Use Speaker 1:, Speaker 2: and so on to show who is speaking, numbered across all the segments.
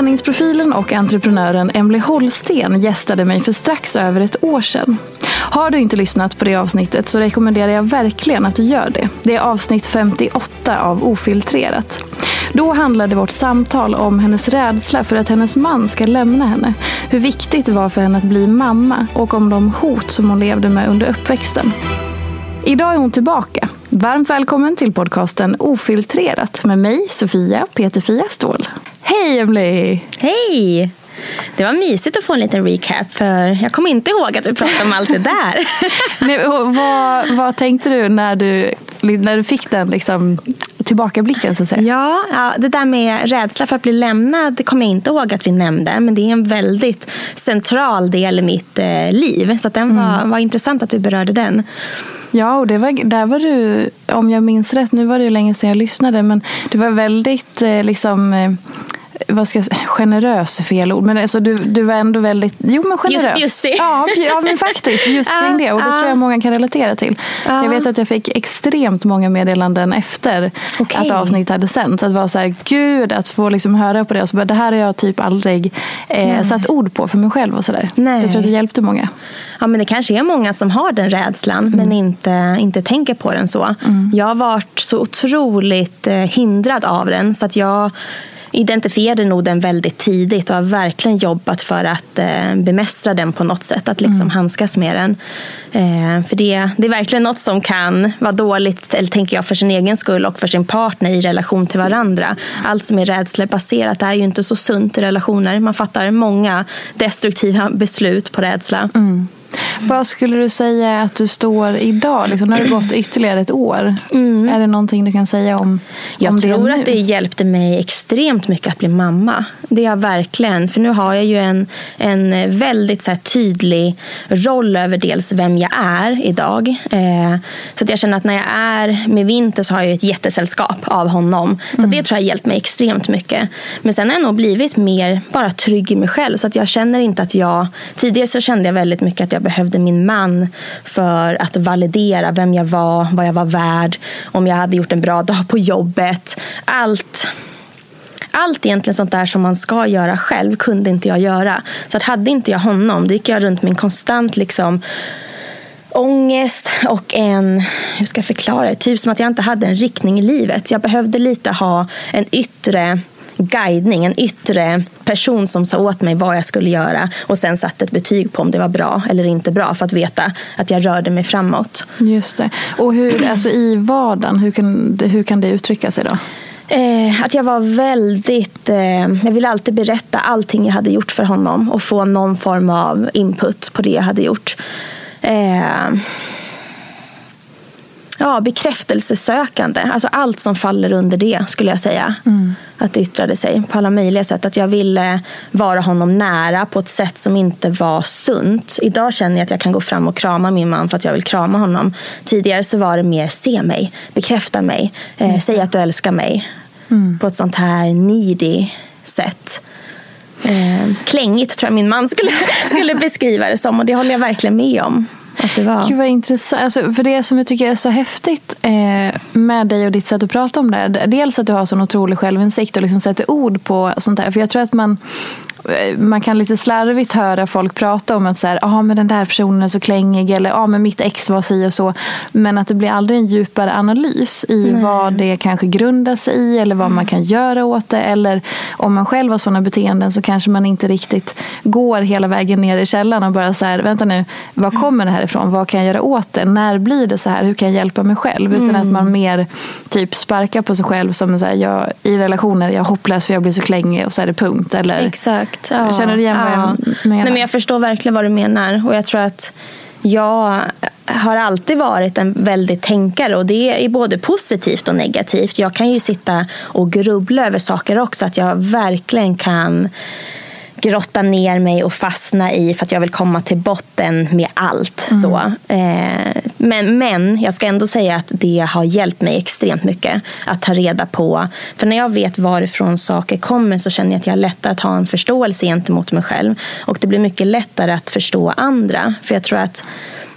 Speaker 1: Träningsprofilen och entreprenören Emily Holsten gästade mig för strax över ett år sedan. Har du inte lyssnat på det avsnittet så rekommenderar jag verkligen att du gör det. Det är avsnitt 58 av Ofiltrerat. Då handlade vårt samtal om hennes rädsla för att hennes man ska lämna henne, hur viktigt det var för henne att bli mamma och om de hot som hon levde med under uppväxten. Idag är hon tillbaka. Varmt välkommen till podcasten Ofiltrerat med mig, Sofia Peter-Fia Ståhl. Hej Emily!
Speaker 2: Hej! Det var mysigt att få en liten recap för jag kommer inte ihåg att vi pratade om allt det där.
Speaker 1: Nej, vad, vad tänkte du när du, när du fick den liksom, tillbakablicken? Så att säga?
Speaker 2: Ja, ja, det där med rädsla för att bli lämnad det kommer jag inte ihåg att vi nämnde. Men det är en väldigt central del i mitt eh, liv. Så den var, var intressant att vi berörde den.
Speaker 1: Ja, och det var, där var du, om jag minns rätt, nu var det ju länge sedan jag lyssnade, men du var väldigt eh, liksom eh, vad ska jag säga, generös är fel ord, men alltså du, du var ändå väldigt, jo men generös.
Speaker 2: Bjussig.
Speaker 1: Ja, ja, men faktiskt, just kring det. Och det tror jag många kan relatera till. Jag vet att jag fick extremt många meddelanden efter
Speaker 2: Okej.
Speaker 1: att avsnittet hade sänts. Att vara så här, gud, att få liksom höra på det och så bara, det här har jag typ aldrig eh, satt ord på för mig själv och sådär. Jag tror att det hjälpte många.
Speaker 2: Ja, men det kanske är många som har den rädslan men inte, inte tänker på den så. Jag har varit så otroligt eh, hindrad av den så att jag identifierade nog den väldigt tidigt och har verkligen jobbat för att eh, bemästra den på något sätt. Att liksom handskas med den. Eh, för det, det är verkligen något som kan vara dåligt, eller tänker jag, för sin egen skull och för sin partner i relation till varandra. Allt som är rädslebaserat är ju inte så sunt i relationer. Man fattar många destruktiva beslut på rädsla.
Speaker 1: Vad skulle du säga att du står idag? Liksom, när det har gått ytterligare ett år. Är det någonting du kan säga om,
Speaker 2: Jag
Speaker 1: om
Speaker 2: tror
Speaker 1: det nu?
Speaker 2: att det hjälpte mig extremt mycket att bli mamma. Det är jag verkligen. För nu har jag ju en, en väldigt så här, tydlig roll över dels vem jag är idag. Eh, så att jag känner att när jag är med Vinter så har jag ett jättesällskap av honom. Så det tror jag har hjälpt mig extremt mycket. Men sen har jag nog blivit mer bara trygg i mig själv. Så att jag känner inte att jag... Tidigare så kände jag väldigt mycket att jag jag behövde min man för att validera vem jag var, vad jag var värd, om jag hade gjort en bra dag på jobbet. Allt allt egentligen sånt där som man ska göra själv kunde inte jag göra. Så att hade inte jag honom, då gick jag runt med en konstant liksom ångest och en, hur ska jag förklara det, typ som att jag inte hade en riktning i livet. Jag behövde lite ha en yttre guidning, en yttre person som sa åt mig vad jag skulle göra och sen satte ett betyg på om det var bra eller inte bra för att veta att jag rörde mig framåt.
Speaker 1: Just det. Och hur, alltså i vardagen, hur kan, det- hur kan det uttrycka sig då?
Speaker 2: Eh, att jag var väldigt... Eh, jag ville alltid berätta allting jag hade gjort för honom och få någon form av input på det jag hade gjort. Eh, ja, bekräftelsesökande. Alltså allt som faller under det skulle jag säga. Mm. Att det yttrade sig på alla möjliga sätt. Att jag ville vara honom nära på ett sätt som inte var sunt. Idag känner jag att jag kan gå fram och krama min man för att jag vill krama honom. Tidigare så var det mer se mig, bekräfta mig, eh, mm. säg att du älskar mig. Mm. På ett sånt här needy sätt. Eh, klängigt tror jag min man skulle, skulle beskriva det som och det håller jag verkligen med om. Att det var.
Speaker 1: Gud vad intressant. Alltså, för det som jag tycker är så häftigt eh, med dig och ditt sätt att prata om det. Dels att du har sån otrolig självinsikt och liksom sätter ord på sånt här. För jag tror att man man kan lite slarvigt höra folk prata om att så här, ah, men den där personen är så klängig eller ah, men mitt ex var si och så. Men att det blir aldrig en djupare analys i Nej. vad det kanske grundar sig i eller vad mm. man kan göra åt det. Eller om man själv har sådana beteenden så kanske man inte riktigt går hela vägen ner i källan och bara så här, vänta nu, var mm. kommer det här ifrån? Vad kan jag göra åt det? När blir det så här? Hur kan jag hjälpa mig själv? Utan mm. att man mer typ sparkar på sig själv som så här, jag, i relationer, jag är hopplös för jag blir så klängig och så är det punkt. Eller,
Speaker 2: Exakt Exakt. Ja.
Speaker 1: Känner du igen vad jag menar?
Speaker 2: Nej, men jag förstår verkligen vad du menar. Och jag tror att jag har alltid varit en väldigt tänkare och det är både positivt och negativt. Jag kan ju sitta och grubbla över saker också. Att jag verkligen kan grotta ner mig och fastna i för att jag vill komma till botten med allt. Mm. Så. Eh, men, men jag ska ändå säga att det har hjälpt mig extremt mycket att ta reda på. För när jag vet varifrån saker kommer så känner jag att jag har lättare att ha en förståelse gentemot mig själv. Och det blir mycket lättare att förstå andra. För jag tror att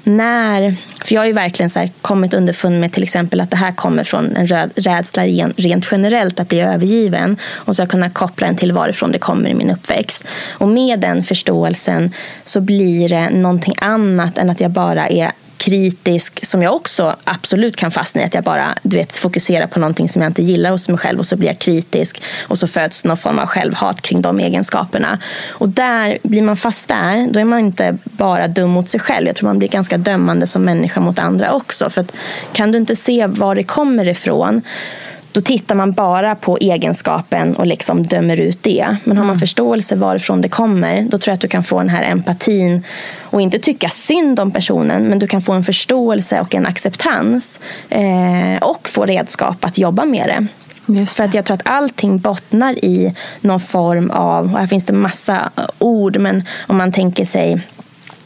Speaker 2: när, för jag har ju verkligen så kommit underfund med till exempel att det här kommer från en rädsla rent generellt att bli övergiven och så har jag kunnat koppla den till varifrån det kommer i min uppväxt. Och med den förståelsen så blir det någonting annat än att jag bara är kritisk som jag också absolut kan fastna i. Att jag bara du vet, fokuserar på någonting som jag inte gillar hos mig själv och så blir jag kritisk och så föds någon form av självhat kring de egenskaperna. Och där blir man fast där, då är man inte bara dum mot sig själv. Jag tror man blir ganska dömande som människa mot andra också. För att, kan du inte se var det kommer ifrån då tittar man bara på egenskapen och liksom dömer ut det. Men har man mm. förståelse varifrån det kommer, då tror jag att du kan få den här empatin och inte tycka synd om personen, men du kan få en förståelse och en acceptans eh, och få redskap att jobba med det. det. För att jag tror att allting bottnar i någon form av, och här finns det massa ord, men om man tänker sig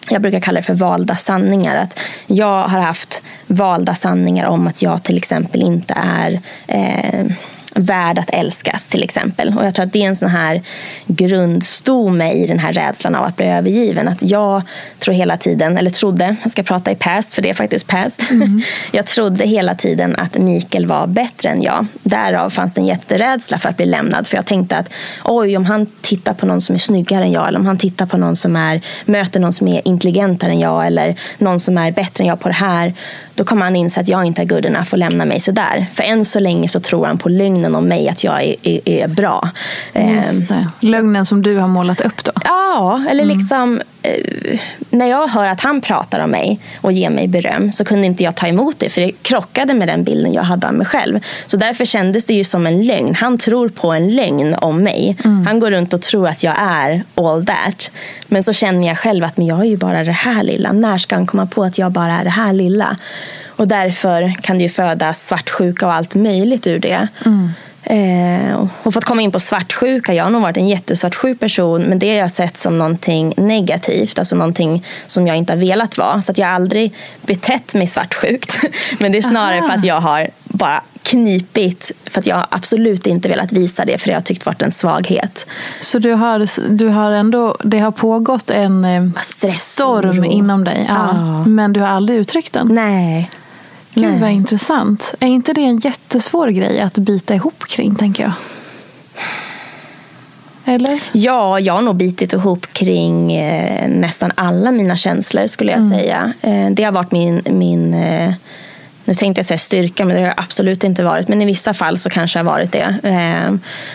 Speaker 2: jag brukar kalla det för valda sanningar. Att jag har haft valda sanningar om att jag till exempel inte är eh, värd att älskas till exempel. Och jag tror att det är en sån här grundstomme i den här rädslan av att bli övergiven. Att jag tror hela tiden, eller trodde, jag ska prata i past för det är faktiskt past. Mm. Jag trodde hela tiden att Mikael var bättre än jag. Därav fanns det en jätterädsla för att bli lämnad. För jag tänkte att oj, om han tittar på någon som är snyggare än jag eller om han tittar på någon som är, möter någon som är intelligentare än jag eller någon som är bättre än jag på det här då kommer han inse att jag inte är good enough och lämna mig sådär. För än så länge så tror han på lögnen om mig att jag är, är, är bra.
Speaker 1: Just det. Lögnen som du har målat upp då?
Speaker 2: Ja, eller mm. liksom när jag hör att han pratar om mig och ger mig beröm så kunde inte jag ta emot det för det krockade med den bilden jag hade av mig själv. Så därför kändes det ju som en lögn. Han tror på en lögn om mig. Mm. Han går runt och tror att jag är all that. Men så känner jag själv att men jag är ju bara det här lilla. När ska han komma på att jag bara är det här lilla? Och därför kan det ju födas svartsjuka och allt möjligt ur det. Mm. Eh, och för att komma in på svartsjuka, jag har nog varit en jättesvartsjuk person men det har jag sett som någonting negativt, alltså någonting som jag inte har velat vara. Så att jag har aldrig betett mig svartsjukt. men det är snarare Aha. för att jag har bara knipit för att jag absolut inte velat visa det för det har tyckt varit en svaghet.
Speaker 1: Så du har, du har ändå, det har pågått en eh, storm inom dig ja, ja. men du har aldrig uttryckt den?
Speaker 2: Nej.
Speaker 1: Gud Nej. vad intressant. Är inte det en jättesvår grej att bita ihop kring, tänker jag? Eller?
Speaker 2: Ja, jag har nog bitit ihop kring eh, nästan alla mina känslor skulle jag mm. säga. Eh, det har varit min, min eh, nu tänkte jag säga styrka, men det har absolut inte varit. Men i vissa fall så kanske det har varit det. Eh,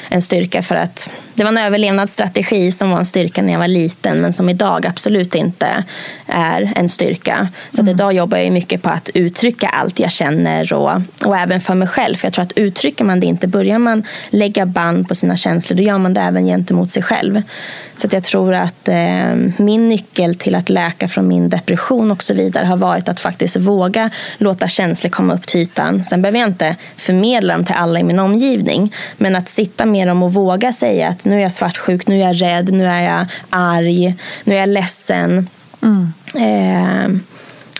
Speaker 2: en styrka för att det var en överlevnadsstrategi som var en styrka när jag var liten men som idag absolut inte är en styrka. Så mm. idag jobbar jag mycket på att uttrycka allt jag känner och, och även för mig själv. För jag tror att uttrycker man det inte, börjar man lägga band på sina känslor då gör man det även gentemot sig själv. Så att jag tror att eh, min nyckel till att läka från min depression och så vidare har varit att faktiskt våga låta känslor känslor komma upp till ytan. Sen behöver jag inte förmedla dem till alla i min omgivning. Men att sitta med dem och våga säga att nu är jag svartsjuk, nu är jag rädd, nu är jag arg, nu är jag ledsen. Mm. Eh,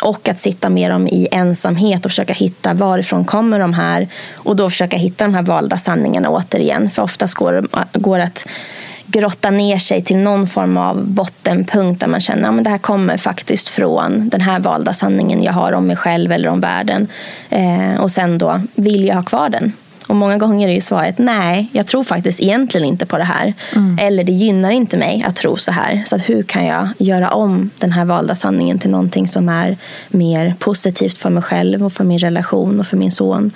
Speaker 2: och att sitta med dem i ensamhet och försöka hitta varifrån kommer de här. Och då försöka hitta de här valda sanningarna återigen. För oftast går, går att grotta ner sig till någon form av bottenpunkt där man känner att ja, det här kommer faktiskt från den här valda sanningen jag har om mig själv eller om världen. Eh, och sen då vill jag ha kvar den. Och många gånger är ju svaret nej, jag tror faktiskt egentligen inte på det här. Mm. Eller det gynnar inte mig att tro så här. Så hur kan jag göra om den här valda sanningen till någonting som är mer positivt för mig själv och för min relation och för min son.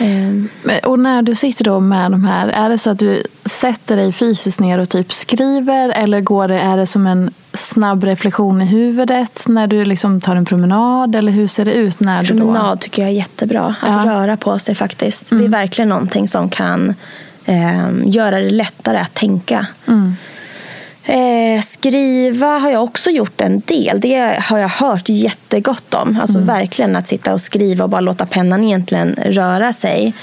Speaker 1: Um. Och när du sitter då med de här, är det så att du sätter dig fysiskt ner och typ skriver eller går det, är det som en snabb reflektion i huvudet när du liksom tar en promenad eller hur ser det ut? när
Speaker 2: Promenad
Speaker 1: du då...
Speaker 2: tycker jag är jättebra, att ja. röra på sig faktiskt. Mm. Det är mm. verkligen någonting som kan eh, göra det lättare att tänka. Mm. Eh, skriva har jag också gjort en del. Det har jag hört jättegott om. Alltså mm. verkligen att sitta och skriva och bara låta pennan egentligen röra sig.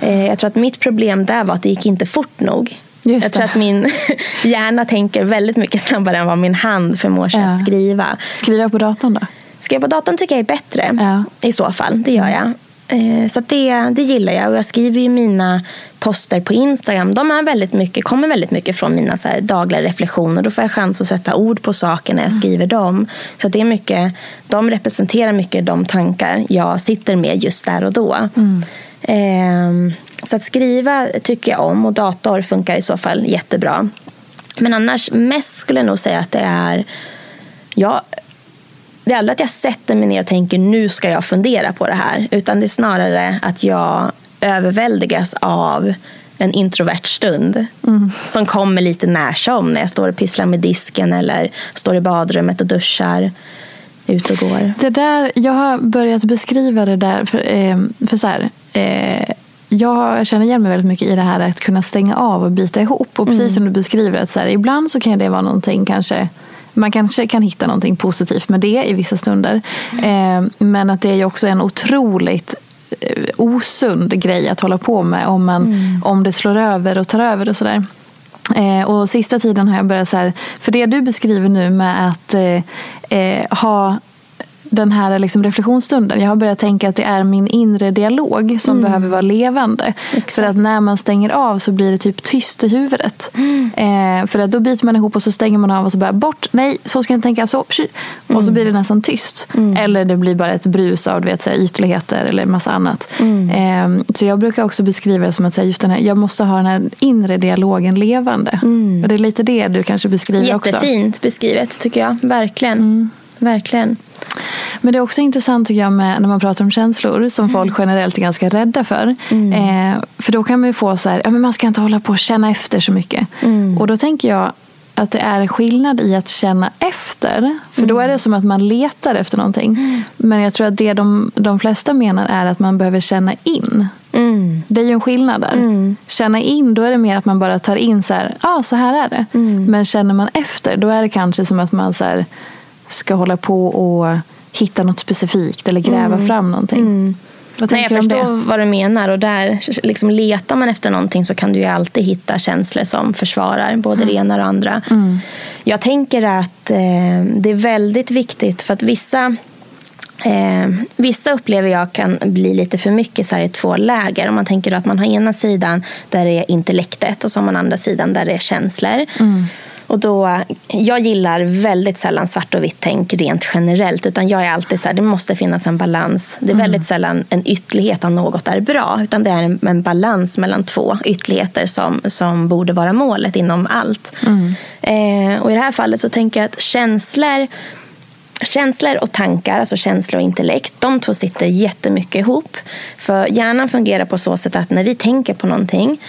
Speaker 2: Eh, jag tror att mitt problem där var att det gick inte fort nog. Just jag tror att min hjärna tänker väldigt mycket snabbare än vad min hand förmår sig ja. att skriva.
Speaker 1: Skriva på datorn då?
Speaker 2: Skriva på datorn tycker jag är bättre ja. i så fall. Det gör jag. Eh, så det, det gillar jag. Och jag skriver ju mina poster på Instagram. De är väldigt mycket, kommer väldigt mycket från mina så dagliga reflektioner. Då får jag chans att sätta ord på saker när jag mm. skriver dem. Så det är mycket, de representerar mycket de tankar jag sitter med just där och då. Mm. Eh, så att skriva tycker jag om och dator funkar i så fall jättebra. Men annars mest skulle jag nog säga att det är jag det är aldrig att jag sätter mig ner och tänker nu ska jag fundera på det här. Utan det är snarare att jag överväldigas av en introvert stund mm. som kommer lite när som när jag står och pysslar med disken eller står i badrummet och duschar ut och går.
Speaker 1: Det där, jag har börjat beskriva det där för, eh, för så här, eh, jag känner igen mig väldigt mycket i det här att kunna stänga av och bita ihop. Och precis mm. som du beskriver, att så här, ibland så kan det vara någonting kanske man kanske kan hitta någonting positivt med det i vissa stunder. Mm. Eh, men att det är ju också en otroligt eh, osund grej att hålla på med om, man, mm. om det slår över och tar över och sådär. Eh, och sista tiden har jag börjat så här, för det du beskriver nu med att eh, eh ha den här liksom reflektionsstunden. Jag har börjat tänka att det är min inre dialog som mm. behöver vara levande. Exakt. För att när man stänger av så blir det typ tyst i huvudet. Mm. Eh, för att då biter man ihop och så stänger man av och så bara bort, nej, så ska jag inte tänka, så, mm. och så blir det nästan tyst. Mm. Eller det blir bara ett brus av vet, så ytligheter eller massa annat. Mm. Eh, så jag brukar också beskriva det som att just den här, jag måste ha den här inre dialogen levande. Mm. Och det är lite det du kanske beskriver
Speaker 2: Jättefint
Speaker 1: också.
Speaker 2: Jättefint beskrivet tycker jag, verkligen. Verkligen.
Speaker 1: Men det är också intressant tycker jag med, när man pratar om känslor som mm. folk generellt är ganska rädda för. Mm. Eh, för då kan man ju få så här, ja, men man ska inte hålla på och känna efter så mycket. Mm. Och då tänker jag att det är skillnad i att känna efter. För då är det mm. som att man letar efter någonting. Mm. Men jag tror att det de, de flesta menar är att man behöver känna in. Mm. Det är ju en skillnad där. Mm. Känna in, då är det mer att man bara tar in så här, ja ah, så här är det. Mm. Men känner man efter, då är det kanske som att man så här, ska hålla på och hitta något specifikt eller gräva mm. fram någonting. Mm.
Speaker 2: Nej, jag förstår vad du menar. Och där liksom letar man efter någonting så kan du ju alltid hitta känslor som försvarar både mm. det ena och det andra. Mm. Jag tänker att eh, det är väldigt viktigt för att vissa Eh, vissa upplever jag kan bli lite för mycket så i två läger. Om man tänker att man har ena sidan där det är intellektet och så har man andra sidan där det är känslor. Mm. Och då, jag gillar väldigt sällan svart och vitt tänk rent generellt. Utan jag är alltid så här, det måste finnas en balans. Det är mm. väldigt sällan en ytterlighet av något är bra. Utan det är en, en balans mellan två ytterligheter som, som borde vara målet inom allt. Mm. Eh, och i det här fallet så tänker jag att känslor Känslor och tankar, alltså känslor och intellekt, de två sitter jättemycket ihop. För hjärnan fungerar på så sätt att när vi tänker på någonting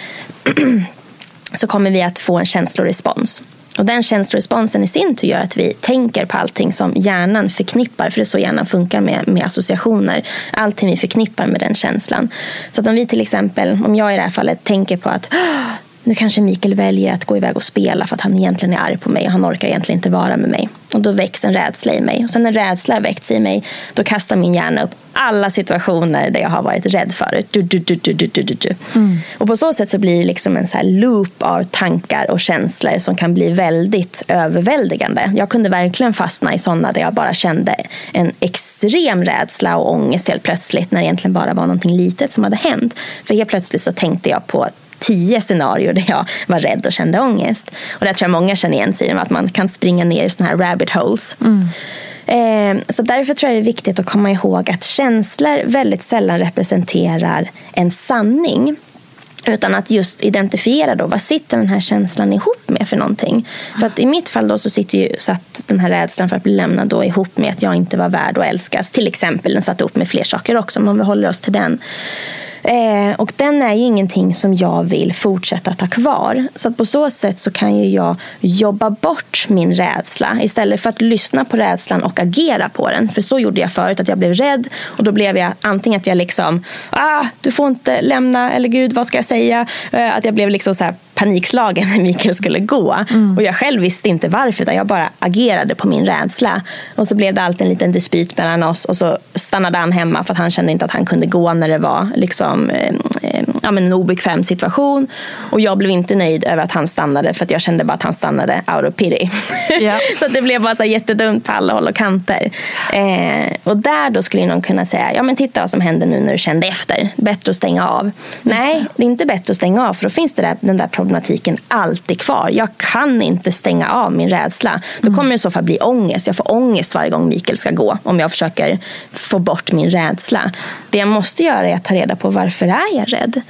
Speaker 2: så kommer vi att få en känslorespons. Och den känsloresponsen i sin tur gör att vi tänker på allting som hjärnan förknippar, för det är så hjärnan funkar med, med associationer. Allting vi förknippar med den känslan. Så att om vi till exempel, om jag i det här fallet tänker på att nu kanske Mikael väljer att gå iväg och spela för att han egentligen är arg på mig och han orkar egentligen inte vara med mig. Och då väcks en rädsla i mig. Och sen när rädsla väckts i mig, då kastar min hjärna upp alla situationer där jag har varit rädd förut. Du, du, du, du, du, du, du. Mm. Och på så sätt så blir det liksom en så loop av tankar och känslor som kan bli väldigt överväldigande. Jag kunde verkligen fastna i sådana där jag bara kände en extrem rädsla och ångest helt plötsligt när det egentligen bara var någonting litet som hade hänt. För helt plötsligt så tänkte jag på tio scenarier där jag var rädd och kände ångest. Och där tror jag många känner igen sig i att man kan springa ner i såna här rabbit holes. Mm. Eh, så därför tror jag det är viktigt att komma ihåg att känslor väldigt sällan representerar en sanning. Utan att just identifiera då, vad sitter den här känslan ihop med för någonting. För att i mitt fall då så sitter ju, satt den här rädslan för att bli lämnad då ihop med att jag inte var värd att älskas. Till exempel, den satt ihop med fler saker också, men om vi håller oss till den. Eh, och den är ju ingenting som jag vill fortsätta ta kvar. Så på så sätt så kan ju jag jobba bort min rädsla istället för att lyssna på rädslan och agera på den. För så gjorde jag förut, att jag blev rädd och då blev jag antingen att jag liksom, ah, du får inte lämna, eller gud, vad ska jag säga? Eh, att jag blev liksom så panikslagen när Mikael skulle gå. Mm. Och jag själv visste inte varför, utan jag bara agerade på min rädsla. Och så blev det alltid en liten dispyt mellan oss och så stannade han hemma för att han kände inte att han kunde gå när det var liksom, eh, eh ja, men en obekväm situation. Och jag blev inte nöjd över att han stannade för att jag kände bara att han stannade out of pity. Yeah. så det blev bara så jättedumt på alla håll och kanter. Eh, och där då skulle någon kunna säga, ja men titta vad som hände nu när du kände efter. Bättre att stänga av. Nej, det är inte bättre att stänga av för då finns det där, den där problematiken alltid kvar. Jag kan inte stänga av min rädsla. Då kommer det i så fall bli ångest. Jag får ångest varje gång Mikael ska gå om jag försöker få bort min rädsla. Det jag måste göra är att ta reda på varför är jag rädd?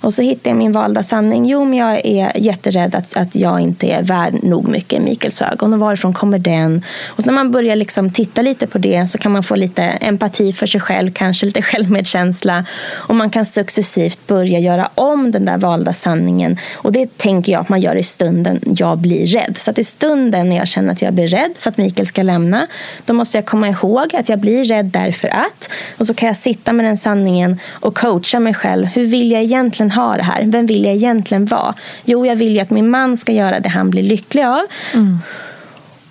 Speaker 2: Och så hittar jag min valda sanning. Jo, men jag är jätterädd att, att jag inte är värd nog mycket i Mikaels ögon. Och varifrån kommer den? Och så när man börjar liksom titta lite på det så kan man få lite empati för sig själv, kanske lite självmedkänsla. Och man kan successivt börja göra om den där valda sanningen. Och det tänker jag att man gör i stunden jag blir rädd. Så att i stunden när jag känner att jag blir rädd för att Mikael ska lämna, då måste jag komma ihåg att jag blir rädd därför att. Och så kan jag sitta med den sanningen och coacha mig själv. Hur vill jag egentligen egentligen ha det här? Vem vill jag egentligen vara? Jo, jag vill ju att min man ska göra det han blir lycklig av. Mm.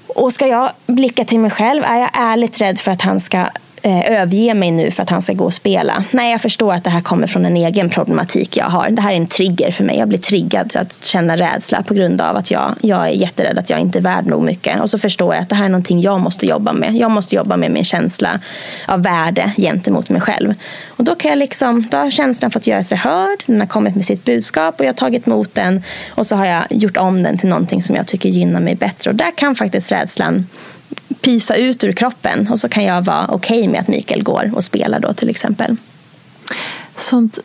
Speaker 2: Och ska jag blicka till mig själv, är jag ärligt rädd för att han ska Eh, överge mig nu för att han ska gå och spela. Nej, jag förstår att det här kommer från en egen problematik jag har. Det här är en trigger för mig. Jag blir triggad att känna rädsla på grund av att jag, jag är jätterädd att jag inte är värd nog mycket. Och så förstår jag att det här är någonting jag måste jobba med. Jag måste jobba med min känsla av värde gentemot mig själv. Och då, kan jag liksom, då har känslan fått göra sig hörd. Den har kommit med sitt budskap och jag har tagit emot den. Och så har jag gjort om den till någonting som jag tycker gynnar mig bättre. Och där kan faktiskt rädslan pysa ut ur kroppen och så kan jag vara okej okay med att Mikael går och spelar då till exempel.
Speaker 1: Sånt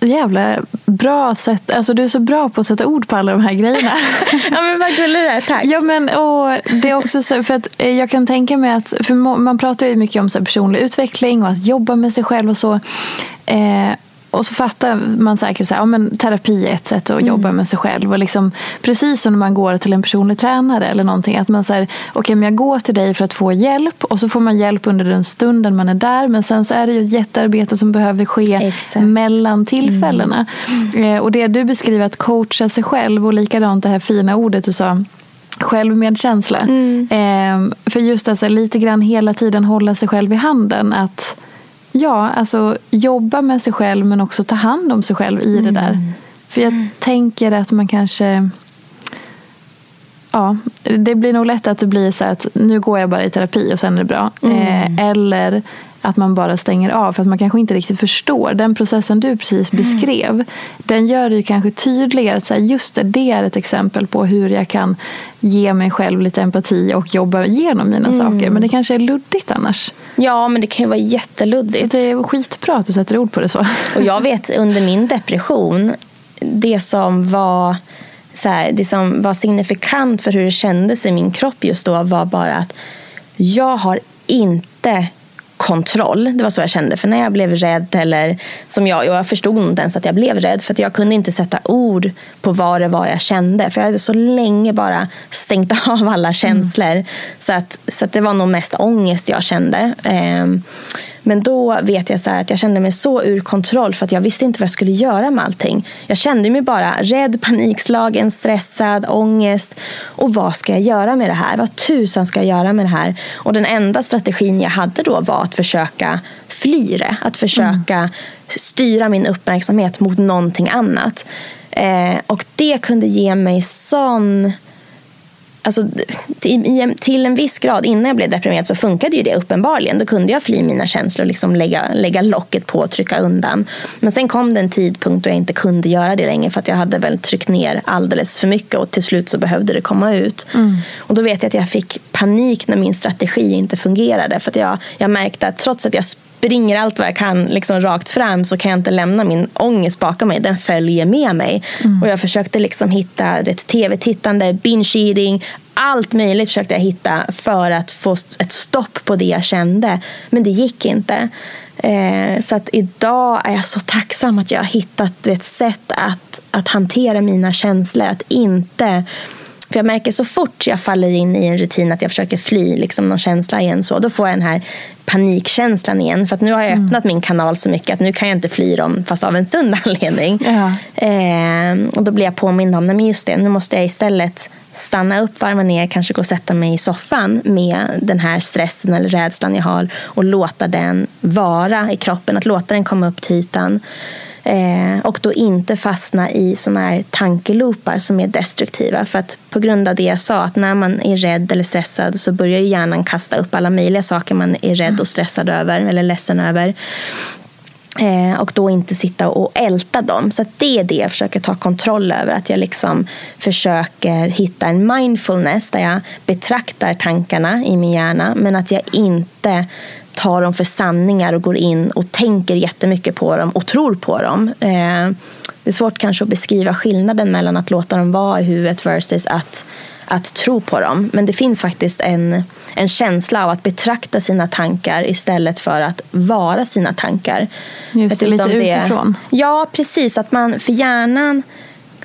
Speaker 1: jävla bra sätt. Alltså du är så bra på att sätta ord på alla de här grejerna.
Speaker 2: ja men vad gullig du är, tack.
Speaker 1: Ja men och det är också så, för att eh, jag kan tänka mig att, för man pratar ju mycket om så personlig utveckling och att jobba med sig själv och så. Eh, och så fattar man säkert att ja, terapi är ett sätt att mm. jobba med sig själv. Och liksom, precis som när man går till en personlig tränare eller någonting. Att man säger, okej okay, men jag går till dig för att få hjälp. Och så får man hjälp under den stunden man är där. Men sen så är det ju ett jättearbete som behöver ske Exakt. mellan tillfällena. Mm. Eh, och det du beskriver, att coacha sig själv. Och likadant det här fina ordet du sa självmedkänsla. Mm. Eh, för just alltså lite grann hela tiden hålla sig själv i handen. Att Ja, alltså jobba med sig själv men också ta hand om sig själv i mm. det där. För jag mm. tänker att man kanske Ja, det blir nog lätt att det blir så att nu går jag bara i terapi och sen är det bra. Mm. Eh, eller att man bara stänger av för att man kanske inte riktigt förstår. Den processen du precis mm. beskrev, mm. den gör det ju kanske tydligare att säga just det, det är ett exempel på hur jag kan ge mig själv lite empati och jobba igenom mina mm. saker. Men det kanske är luddigt annars.
Speaker 2: Ja, men det kan ju vara jätteluddigt.
Speaker 1: Så det är skitbra att du sätter ord på det så.
Speaker 2: Och jag vet under min depression, det som var så här, det som var signifikant för hur det kändes i min kropp just då var bara att jag har inte kontroll. Det var så jag kände. För när jag blev rädd, eller som jag, jag förstod inte ens att jag blev rädd. För jag kunde inte sätta ord på vad det var jag kände. För jag hade så länge bara stängt av alla känslor. Mm. Så, att, så att det var nog mest ångest jag kände. Um, men då vet jag så att jag kände mig så ur kontroll för att jag visste inte vad jag skulle göra med allting. Jag kände mig bara rädd, panikslagen, stressad, ångest. Och vad ska jag göra med det här? Vad tusan ska jag göra med det här? Och den enda strategin jag hade då var att försöka fly det. Att försöka mm. styra min uppmärksamhet mot någonting annat. Eh, och det kunde ge mig sån Alltså, till en viss grad, innan jag blev deprimerad så funkade ju det uppenbarligen. Då kunde jag fly mina känslor och liksom lägga, lägga locket på och trycka undan. Men sen kom det en tidpunkt då jag inte kunde göra det längre för att jag hade väl tryckt ner alldeles för mycket och till slut så behövde det komma ut. Mm. Och då vet jag att jag fick panik när min strategi inte fungerade. För att jag, jag märkte att trots att jag springer allt vad jag kan liksom rakt fram så kan jag inte lämna min ångest bakom mig. Den följer med mig. Mm. Och jag försökte liksom hitta ett tv-tittande, binge-eating, allt möjligt försökte jag hitta för att få ett stopp på det jag kände. Men det gick inte. Eh, så att idag är jag så tacksam att jag har hittat ett sätt att, att hantera mina känslor. Att inte för jag märker så fort jag faller in i en rutin att jag försöker fly liksom någon känsla igen så då får jag den här panikkänslan igen. För att nu har jag mm. öppnat min kanal så mycket att nu kan jag inte fly dem fast av en sund anledning. Ja. Eh, och då blir jag påmind om, nej just det, nu måste jag istället stanna upp, varva ner, kanske gå och sätta mig i soffan med den här stressen eller rädslan jag har och låta den vara i kroppen, att låta den komma upp till ytan. Eh, och då inte fastna i såna här tankeloopar som är destruktiva. För att på grund av det jag sa, att när man är rädd eller stressad så börjar hjärnan kasta upp alla möjliga saker man är rädd och stressad över eller ledsen över. Eh, och då inte sitta och älta dem. Så det är det jag försöker ta kontroll över. Att jag liksom försöker hitta en mindfulness där jag betraktar tankarna i min hjärna men att jag inte tar dem för sanningar och går in och tänker jättemycket på dem och tror på dem. Eh, det är svårt kanske att beskriva skillnaden mellan att låta dem vara i huvudet versus att, att tro på dem. Men det finns faktiskt en, en känsla av att betrakta sina tankar istället för att vara sina tankar.
Speaker 1: Just det, lite det, utifrån.
Speaker 2: Ja, precis. Att man, för hjärnan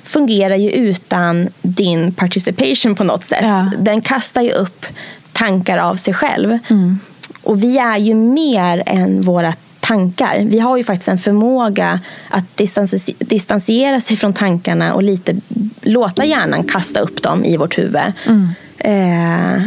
Speaker 2: fungerar ju utan din participation på något sätt. Ja. Den kastar ju upp tankar av sig själv. Mm. Och vi är ju mer än våra tankar. Vi har ju faktiskt en förmåga att distansiera sig från tankarna och lite låta hjärnan kasta upp dem i vårt huvud. Mm. Eh,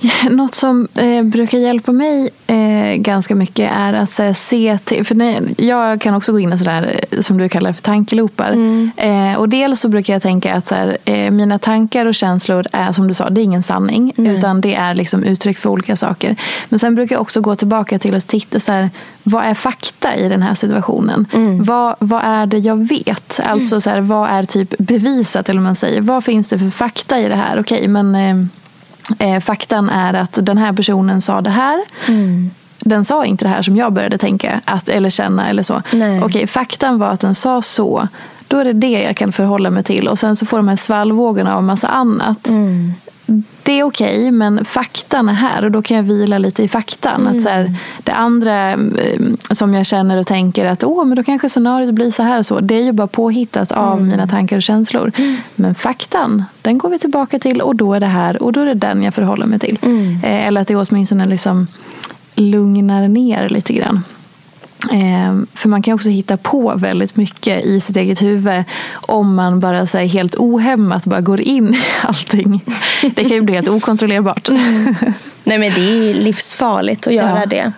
Speaker 1: Något som eh, brukar hjälpa mig eh, ganska mycket är att här, se till, för när, jag kan också gå in i sådär eh, som du kallar för tankeloopar. Mm. Eh, och dels så brukar jag tänka att så här, eh, mina tankar och känslor är som du sa, det är ingen sanning. Mm. Utan det är liksom uttryck för olika saker. Men sen brukar jag också gå tillbaka till att titta så här, vad är fakta i den här situationen? Mm. Vad, vad är det jag vet? Alltså så här, vad är typ bevisat eller man säger. Vad finns det för fakta i det här? Okej, men eh, faktan är att den här personen sa det här. Mm. Den sa inte det här som jag började tänka att, eller känna. eller så. Nej. Okej, faktan var att den sa så. Då är det det jag kan förhålla mig till. Och sen så får de här svallvågorna av massa annat. Mm det är okej, okay, men faktan är här och då kan jag vila lite i faktan. Mm. Att så här, det andra eh, som jag känner och tänker att Åh, men då kanske scenariot blir så här och så. Det är ju bara påhittat av mm. mina tankar och känslor. Mm. Men faktan, den går vi tillbaka till och då är det här och då är det den jag förhåller mig till. Mm. Eh, eller att det åtminstone liksom lugnar ner lite grann. Eh, för man kan också hitta på väldigt mycket i sitt eget huvud om man bara så helt ohämmat bara går in i allting. Det kan ju bli helt okontrollerbart. Mm.
Speaker 2: Nej men det är livsfarligt att göra ja. det.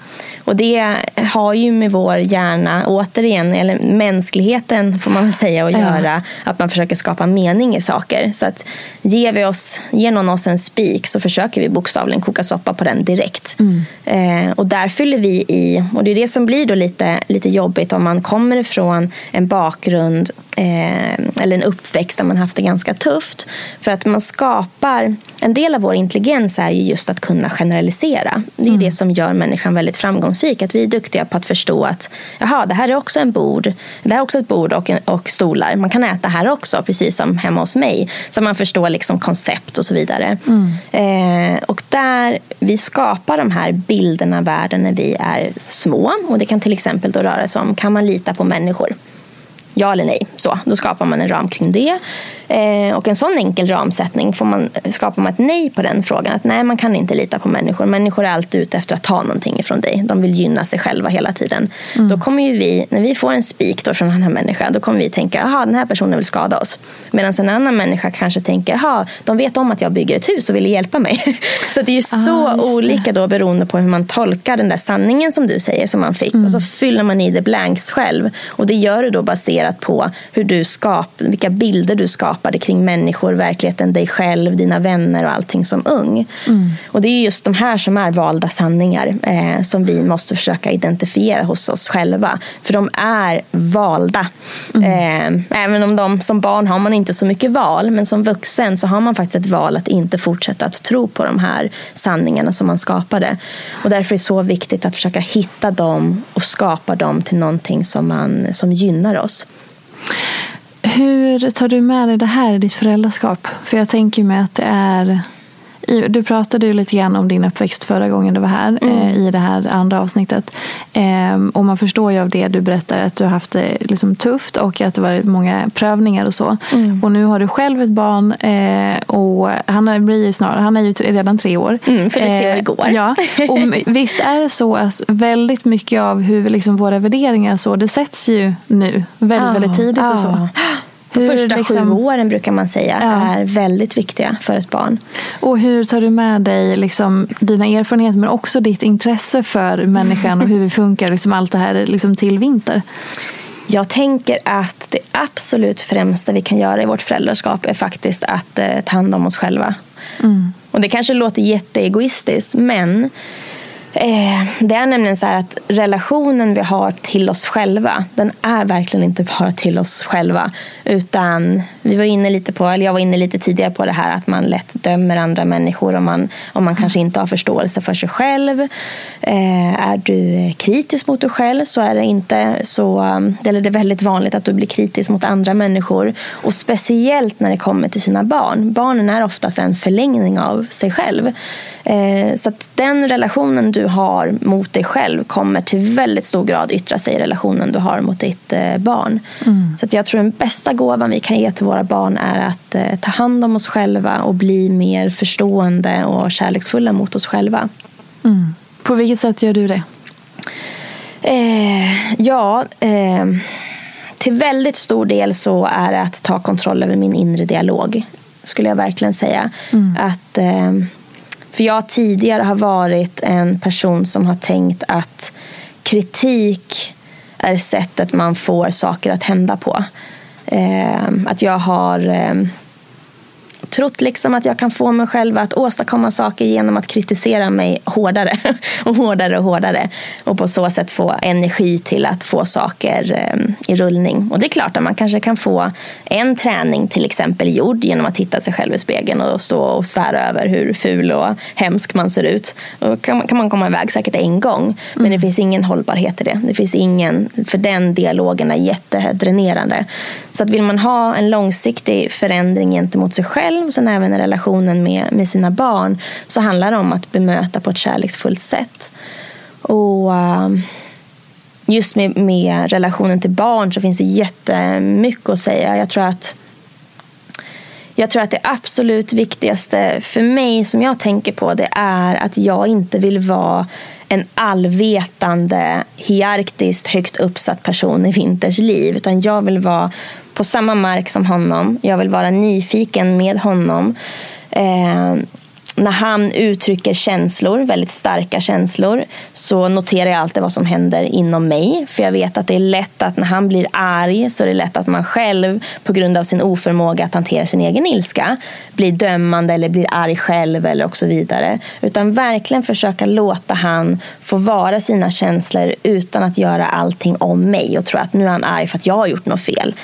Speaker 2: Och det har ju med vår hjärna, återigen, eller mänskligheten får man väl säga, att ja. göra. Att man försöker skapa mening i saker. Så att ger, vi oss, ger någon oss en spik så försöker vi bokstavligen koka soppa på den direkt. Mm. Eh, och där fyller vi i, och det är det som blir då lite, lite jobbigt om man kommer ifrån en bakgrund eh, eller en uppväxt där man haft det ganska tufft. För att man skapar, en del av vår intelligens är ju just att kunna generalisera. Det är mm. det som gör människan väldigt framgångsrik. Att vi är duktiga på att förstå att jaha, det här är också en bord. Det här är också ett bord och, och stolar. Man kan äta här också, precis som hemma hos mig. Så man förstår liksom koncept och så vidare. Mm. Eh, och där vi skapar de här bilderna världen när vi är små. Och det kan till exempel då röra sig om, kan man lita på människor? Ja eller nej. Så, då skapar man en ram kring det. Eh, och en sån enkel ramsättning får man, skapar man ett nej på den frågan. Att nej, man kan inte lita på människor. Människor är alltid ute efter att ta någonting ifrån dig. De vill gynna sig själva hela tiden. Mm. Då kommer ju vi, när vi får en spik från den här människan, då kommer vi tänka, jaha, den här personen vill skada oss. Medan en annan människa kanske tänker, jaha, de vet om att jag bygger ett hus och vill hjälpa mig. så det är ju så ah, olika då beroende på hur man tolkar den där sanningen som du säger som man fick. Mm. Och så fyller man i the blanks själv. Och det gör du då baserat på hur du skap, vilka bilder du skapade kring människor, verkligheten, dig själv, dina vänner och allting som ung. Mm. Och det är just de här som är valda sanningar eh, som vi måste försöka identifiera hos oss själva. För de är valda. Mm. Eh, även om de som barn har man inte så mycket val, men som vuxen så har man faktiskt ett val att inte fortsätta att tro på de här sanningarna som man skapade. Och därför är det så viktigt att försöka hitta dem och skapa dem till någonting som, man, som gynnar oss.
Speaker 1: Hur tar du med dig det här i ditt föräldraskap? För jag tänker mig att det är du pratade ju lite grann om din uppväxt förra gången du var här mm. eh, i det här andra avsnittet. Eh, och man förstår ju av det du berättar att du har haft det liksom tufft och att det varit många prövningar och så. Mm. Och nu har du själv ett barn eh, och han blir ju snart, han är ju redan tre år.
Speaker 2: Mm, för det tre år igår.
Speaker 1: ja, och visst är det så att väldigt mycket av hur liksom våra värderingar så, det sätts ju nu väldigt, oh, väldigt tidigt oh. och så.
Speaker 2: De första liksom, sju åren brukar man säga ja. är väldigt viktiga för ett barn.
Speaker 1: Och hur tar du med dig liksom, dina erfarenheter men också ditt intresse för människan och hur vi funkar, liksom allt det här liksom, till vinter?
Speaker 2: Jag tänker att det absolut främsta vi kan göra i vårt föräldraskap är faktiskt att eh, ta hand om oss själva. Mm. Och det kanske låter jätteegoistiskt men Eh, det är nämligen så här att relationen vi har till oss själva, den är verkligen inte bara till oss själva. Utan vi var inne lite på, eller jag var inne lite tidigare på det här att man lätt dömer andra människor om man, om man kanske inte har förståelse för sig själv. Eh, är du kritisk mot dig själv så är det inte så, eh, eller det är väldigt vanligt att du blir kritisk mot andra människor. Och speciellt när det kommer till sina barn. Barnen är oftast en förlängning av sig själv. Eh, så att den relationen du har mot dig själv kommer till väldigt stor grad yttra sig i relationen du har mot ditt eh, barn. Mm. Så jag tror den bästa gåvan vi kan ge till våra barn är att eh, ta hand om oss själva och bli mer förstående och kärleksfulla mot oss själva.
Speaker 1: Mm. På vilket sätt gör du det?
Speaker 2: Eh, ja, eh, till väldigt stor del så är det att ta kontroll över min inre dialog. Skulle jag verkligen säga. Mm. Att eh, för jag tidigare har varit en person som har tänkt att kritik är sättet man får saker att hända på. Eh, att jag har eh, trott liksom att jag kan få mig själv att åstadkomma saker genom att kritisera mig hårdare och hårdare och hårdare. Och på så sätt få energi till att få saker eh, i rullning. Och det är klart att man kanske kan få en träning till exempel gjord genom att titta sig själv i spegeln och stå och svära över hur ful och hemsk man ser ut. Då kan, man komma iväg säkert en gång. Men mm. det finns ingen hållbarhet i det. Det finns ingen, för den dialogen är jättedränerande. Så att vill man ha en långsiktig förändring gentemot sig själv själv och sen även i relationen med, med sina barn så handlar det om att bemöta på ett kärleksfullt sätt. Och ehm, just med, med relationen till barn så finns det jättemycket att säga. Jag tror att jag tror att det absolut viktigaste för mig som jag tänker på det är att jag inte vill vara en allvetande, hierarkiskt högt uppsatt person i Vinters liv. Utan jag vill vara på samma mark som honom. Jag vill vara nyfiken med honom. Eh, när han uttrycker känslor, väldigt starka känslor, så noterar jag alltid vad som händer inom mig. För jag vet att det är lätt att när han blir arg så är det lätt att man själv på grund av sin oförmåga att hantera sin egen ilska blir dömande eller blir arg själv eller och så vidare. Utan verkligen försöka låta han få vara sina känslor utan att göra allting om mig och tro att nu är han arg för att jag har gjort något fel.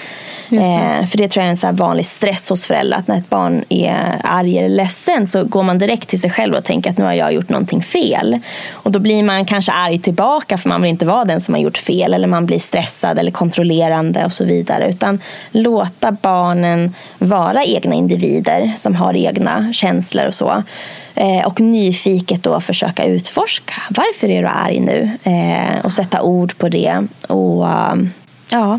Speaker 2: Eh, för det tror jag är en så vanlig stress hos föräldrar. Att när ett barn är arg eller ledsen så går man direkt till sig själv och tänker att nu har jag gjort någonting fel. Och då blir man kanske arg tillbaka för man vill inte vara den som har gjort fel. Eller man blir stressad eller kontrollerande och så vidare. Utan låta barnen vara egna individer som har egna känslor och så eh, och nyfiket då försöka utforska. Varför är du arg nu? Eh, och sätta ord på det. Och ja,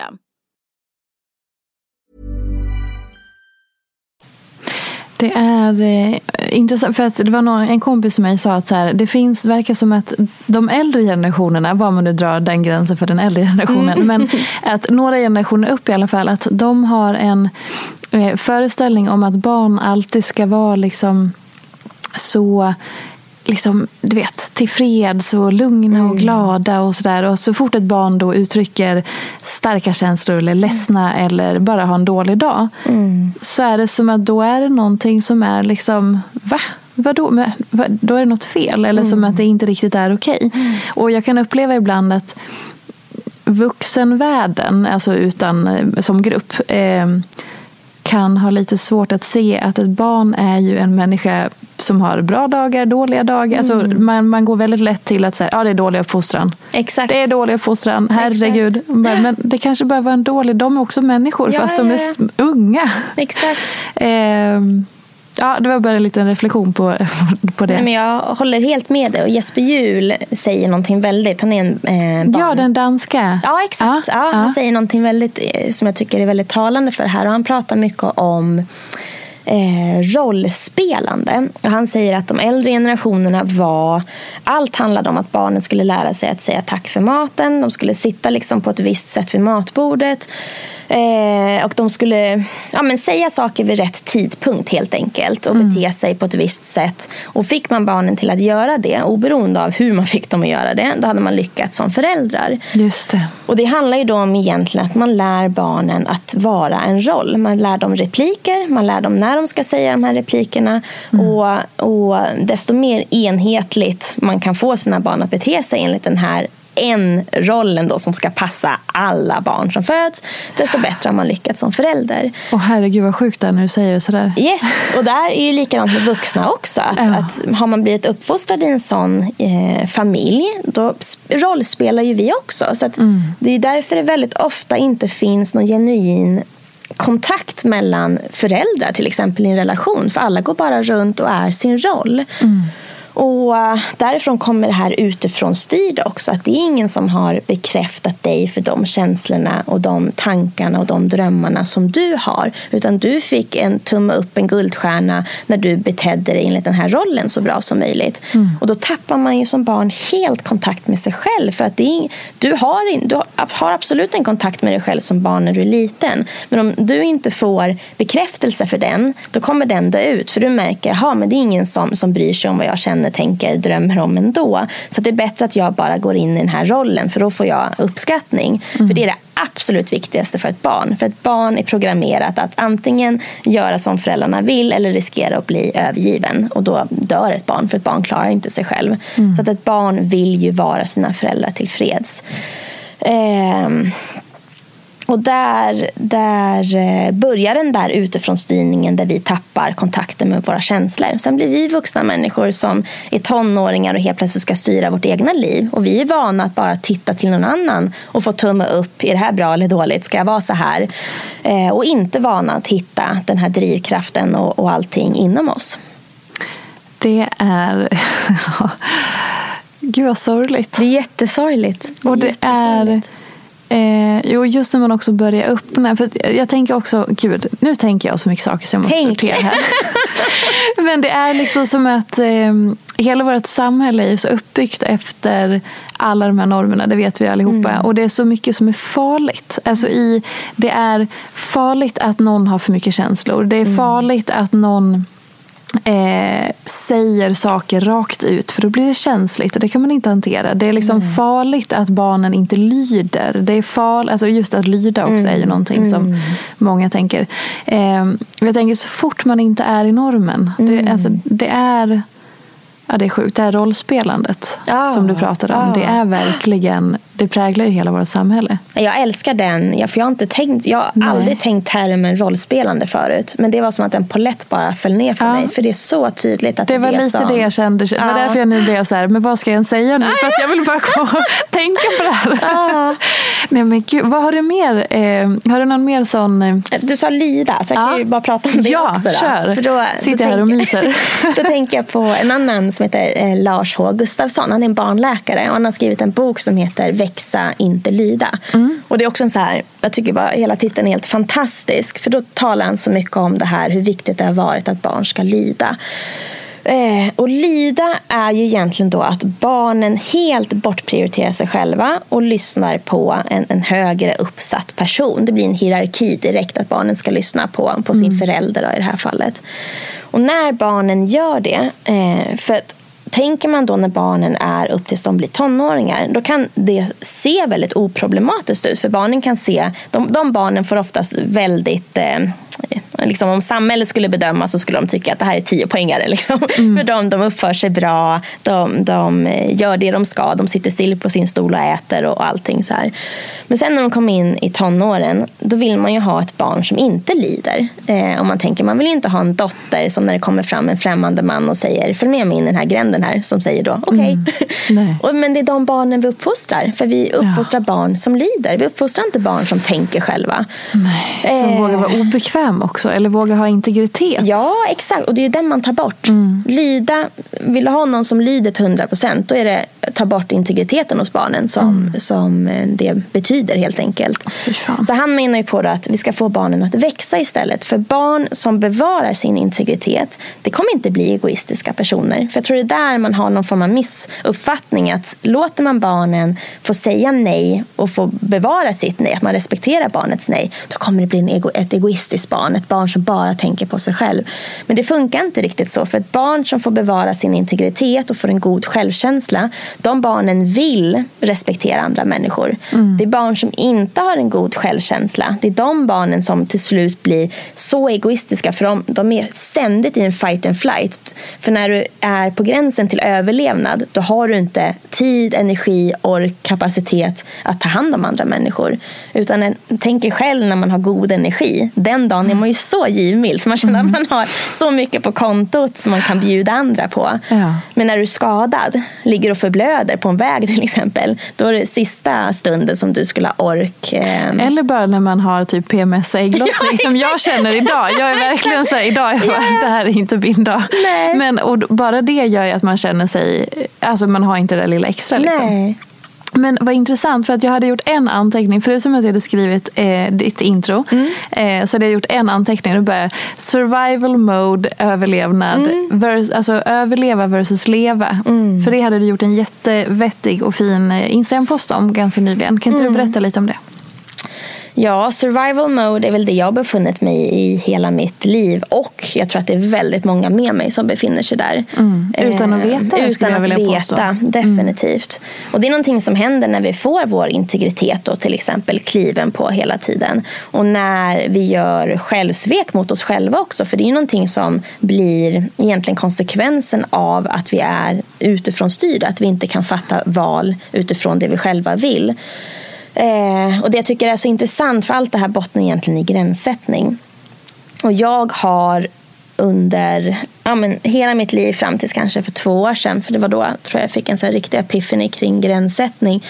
Speaker 1: Det är eh, intressant för att det var någon, en kompis som mig sa att så här, det finns, verkar som att de äldre generationerna, var man nu drar den gränsen för den äldre generationen, men att några generationer upp i alla fall, att de har en eh, föreställning om att barn alltid ska vara liksom så liksom, du vet, tillfreds och lugna och glada och sådär. Och så fort ett barn då uttrycker starka känslor eller ledsna eller bara har en dålig dag så är det som att då är det någonting som är liksom, va? Vadå? Men, va? Då är det något fel eller som att det inte riktigt är okej. Och jag kan uppleva ibland att vuxenvärlden, alltså utan, eh, som grupp, eh, kan ha lite svårt att se att ett barn är ju en människa som har bra dagar, dåliga dagar. Alltså man, man går väldigt lätt till att säga ja det är dålig uppfostran.
Speaker 2: Exakt.
Speaker 1: Det är dålig uppfostran, herregud. Men, men det kanske bara var en dålig, de är också människor
Speaker 2: Ja,
Speaker 1: fast de
Speaker 2: ja,
Speaker 1: är
Speaker 2: ja.
Speaker 1: unga.
Speaker 2: Exakt.
Speaker 1: Ehm, ja, det var bara en liten reflektion på, på det.
Speaker 2: Nej, men jag håller helt med dig. Och Jesper Juhl säger någonting väldigt... Han är en eh, barn...
Speaker 1: ja, den danska.
Speaker 2: Ja, exakt.
Speaker 1: Ja,
Speaker 2: ja. Han säger någonting väldigt, eh, som jag tycker är väldigt talande för det här. Och han pratar mycket om eh, rollspelande. Och han säger att de äldre generationerna var... Allt handlade om att barnen skulle lära sig att säga tack för maten. De skulle sitta liksom på ett visst sätt vid matbordet. Eh, och de skulle ja, men säga saker vid rätt tidpunkt helt enkelt. Och bete sig på ett visst sätt. Och fick man barnen till att göra det, oberoende av hur man fick dem att göra det, då hade man lyckats som föräldrar.
Speaker 1: Just det.
Speaker 2: Och det handlar ju då om egentligen att man lär barnen att vara en roll. Man lär dem repliker, man lär dem när de ska säga de här replikerna. Och, och desto mer enhetligt man kan få sina barn att bete sig enligt den här en rollen då som ska passa alla barn som föds, desto bättre har man lyckats som förälder.
Speaker 1: Åh herregud vad sjukt det är när du säger det sådär.
Speaker 2: Yes, och där är ju likadant med vuxna också. Att,
Speaker 1: Ja.
Speaker 2: att har man blivit uppfostrad i en sån eh, familj, då sp- rollspelar ju vi också. Så att Det är därför det väldigt ofta inte finns någon genuin kontakt mellan föräldrar till exempel i en relation. För alla går bara runt och är sin roll. Och uh, därifrån kommer det här utifrån styrda också. Att det är ingen som har bekräftat dig för de känslorna och de tankarna och de drömmarna som du har. Utan du fick en tumme upp, en guldstjärna när du betedde dig enligt den här rollen så bra som möjligt. Mm. Och då tappar man ju som barn helt kontakt med sig själv. För att är, du, har du har absolut en kontakt med dig själv som barn när du är liten. Men om du inte får bekräftelse för den, då kommer den dö ut. För du märker, att det är ingen som, som bryr sig om vad jag känner, tänker, drömmer om ändå. Så det är bättre att jag bara går in i den här rollen, för då får jag uppskattning. Mm. För det är det absolut viktigaste för ett barn. För ett barn är programmerat att antingen göra som föräldrarna vill eller riskera att bli övergiven. Och då dör ett barn, för ett barn klarar inte sig själv. Mm. Så att ett barn vill ju vara sina föräldrar tillfreds. Eh, och där, där eh, börjar den där utifrån styrningen där vi tappar kontakten med våra känslor. Sen blir vi vuxna människor som är tonåringar och helt plötsligt ska styra vårt egna liv. Och vi är vana att bara titta till någon annan och få tumme upp. Är det här bra eller dåligt? Ska jag vara så här? Eh, och inte vana att hitta den här drivkraften och, och allting inom oss.
Speaker 1: Det är... Gud vad sorgligt.
Speaker 2: Det är jättesorgligt.
Speaker 1: Och det är Eh, jo, just när man också börjar öppna. För jag tänker också, gud, nu tänker jag så mycket saker så jag måste Tänk. sortera här. Men det är liksom som att eh, hela vårt samhälle är så uppbyggt efter alla de här normerna, det vet vi allihopa. Mm. Och det är så mycket som är farligt. Alltså i, det är farligt att någon har för mycket känslor. Det är mm. farligt att någon eh, säger saker rakt ut för då blir det känsligt och det kan man inte hantera. Det är liksom mm. farligt att barnen inte lyder. Det är farligt, alltså just att lyda också mm. är ju mm. någonting som mm. många tänker. Eh, jag tänker så fort man inte är i normen. Det, mm. alltså, det är Ja, det är sjukt. Det här rollspelandet ja, som du pratade om. Ja. Det är verkligen det präglar ju hela vårt samhälle.
Speaker 2: Jag älskar den. För jag, har inte tänkt, jag har Nej. aldrig tänkt termen rollspelande förut. Men det var som att en polett bara föll ner för ja. mig. För det är så tydligt att
Speaker 1: det, det var lite som... det jag kände. Det var därför jag nu blev så här, men vad ska jag säga nu? För att jag vill bara tänka på det här. Ja. Nej men gud, vad har du mer? Eh, har du någon mer sån? Eh...
Speaker 2: Du sa lyda, så jag kan ju bara prata om det
Speaker 1: ja,
Speaker 2: också.
Speaker 1: Ja, kör. För då, Sitter jag här och myser.
Speaker 2: då tänker jag på en annan som heter eh, Lars H Gustafsson. Han är en barnläkare och han har skrivit en bok som heter växa, inte lyda. Mm. Och det är också en så här, jag tycker bara hela titeln är helt fantastisk. För då talar han så mycket om det här hur viktigt det har varit att barn ska lyda. Eh, och lyda är ju egentligen då att barnen helt bortprioriterar sig själva och lyssnar på en, en högre uppsatt person. Det blir en hierarki direkt att barnen ska lyssna på, på sin mm. förälder då, i det här fallet. Och när barnen gör det, eh, för att tänker man då när barnen är upp tills de blir tonåringar, då kan det se väldigt oproblematiskt ut. För barnen kan se, de, de barnen får oftast väldigt eh, liksom, om samhället skulle bedöma så skulle de tycka att det här är tio poängare. Liksom. Mm. För de, de uppför sig bra, de, de gör det de ska, de sitter still på sin stol och äter och allting så här. Men sen när de kommer in i tonåren, då vill man ju ha ett barn som inte lider. Eh, om man tänker, man vill inte ha en dotter som när det kommer fram en främmande man och säger följ med mig in i den här gränden här, som säger då okej. Okay. Mm. men det är de barnen vi uppfostrar, för vi uppfostrar ja. barn som lider. Vi uppfostrar inte barn som tänker själva.
Speaker 1: Nej, som eh, vågar vara obekväm också, eller vågar ha integritet.
Speaker 2: Ja, exakt. Och det är den man tar bort. Mm. Lyda, vill du ha någon som lyder till 100 procent, då är det ta bort integriteten hos barnen som, mm. som eh, det betyder helt enkelt. Så han menar ju på att vi ska få barnen att växa istället. För barn som bevarar sin integritet, det kommer inte bli egoistiska personer. För jag tror det är där man har någon form av missuppfattning. Att låter man barnen få säga nej och få bevara sitt nej, att man respekterar barnets nej, då kommer det bli en ego, ett egoistiskt barn. Ett barn som bara tänker på sig själv. Men det funkar inte riktigt så. För ett barn som får bevara sin integritet och får en god självkänsla, de barnen vill respektera andra människor. Mm. Det är barn som inte har en god självkänsla. Det är de barnen som till slut blir så egoistiska för de, de är ständigt i en fight and flight. För när du är på gränsen till överlevnad då har du inte tid, energi, ork, kapacitet att ta hand om andra människor. Utan tänk själv när man har god energi. Den dagen är man ju så givmild för man känner mm. att man har så mycket på kontot som man kan bjuda andra på. Ja. Men när du är skadad, ligger och förblöder blöder på en väg till exempel. Då är det sista stunden som du skulle ha ork. Eh...
Speaker 1: Eller bara när man har typ PMS och ägglossning ja, som jag känner idag. Jag är verkligen så här, idag är bara, det här är inte min dag. Men och bara det gör ju att man känner sig, alltså man har inte det där lilla extra liksom. Nej. Men vad intressant för att jag hade gjort en anteckning, förutom att jag hade skrivit eh, ditt intro, mm. eh, så hade jag gjort en anteckning. Det bara survival mode, överlevnad, mm. vers, alltså överleva versus leva. Mm. För det hade du gjort en jättevettig och fin eh, Instagram-post om ganska nyligen. Kan inte du mm. berätta lite om det?
Speaker 2: Ja, survival mode är väl det jag har befunnit mig i hela mitt liv. Och jag tror att det är väldigt många med mig som befinner sig där.
Speaker 1: Mm. Utan att veta
Speaker 2: eh, Utan att veta, mm. definitivt. Mm. Och det är någonting som händer när vi får vår integritet och till exempel kliven på hela tiden. Och när vi gör självsvek mot oss själva också. För det är ju någonting som blir egentligen konsekvensen av att vi är utifrån styrda. Att vi inte kan fatta val utifrån det vi själva vill. Eh, och det jag tycker är så intressant, för allt det här bottnar egentligen i gränssättning. Och jag har under ja, men, hela mitt liv fram till kanske för två år sedan, för det var då tror jag fick en så här riktig epiphany kring gränssättning,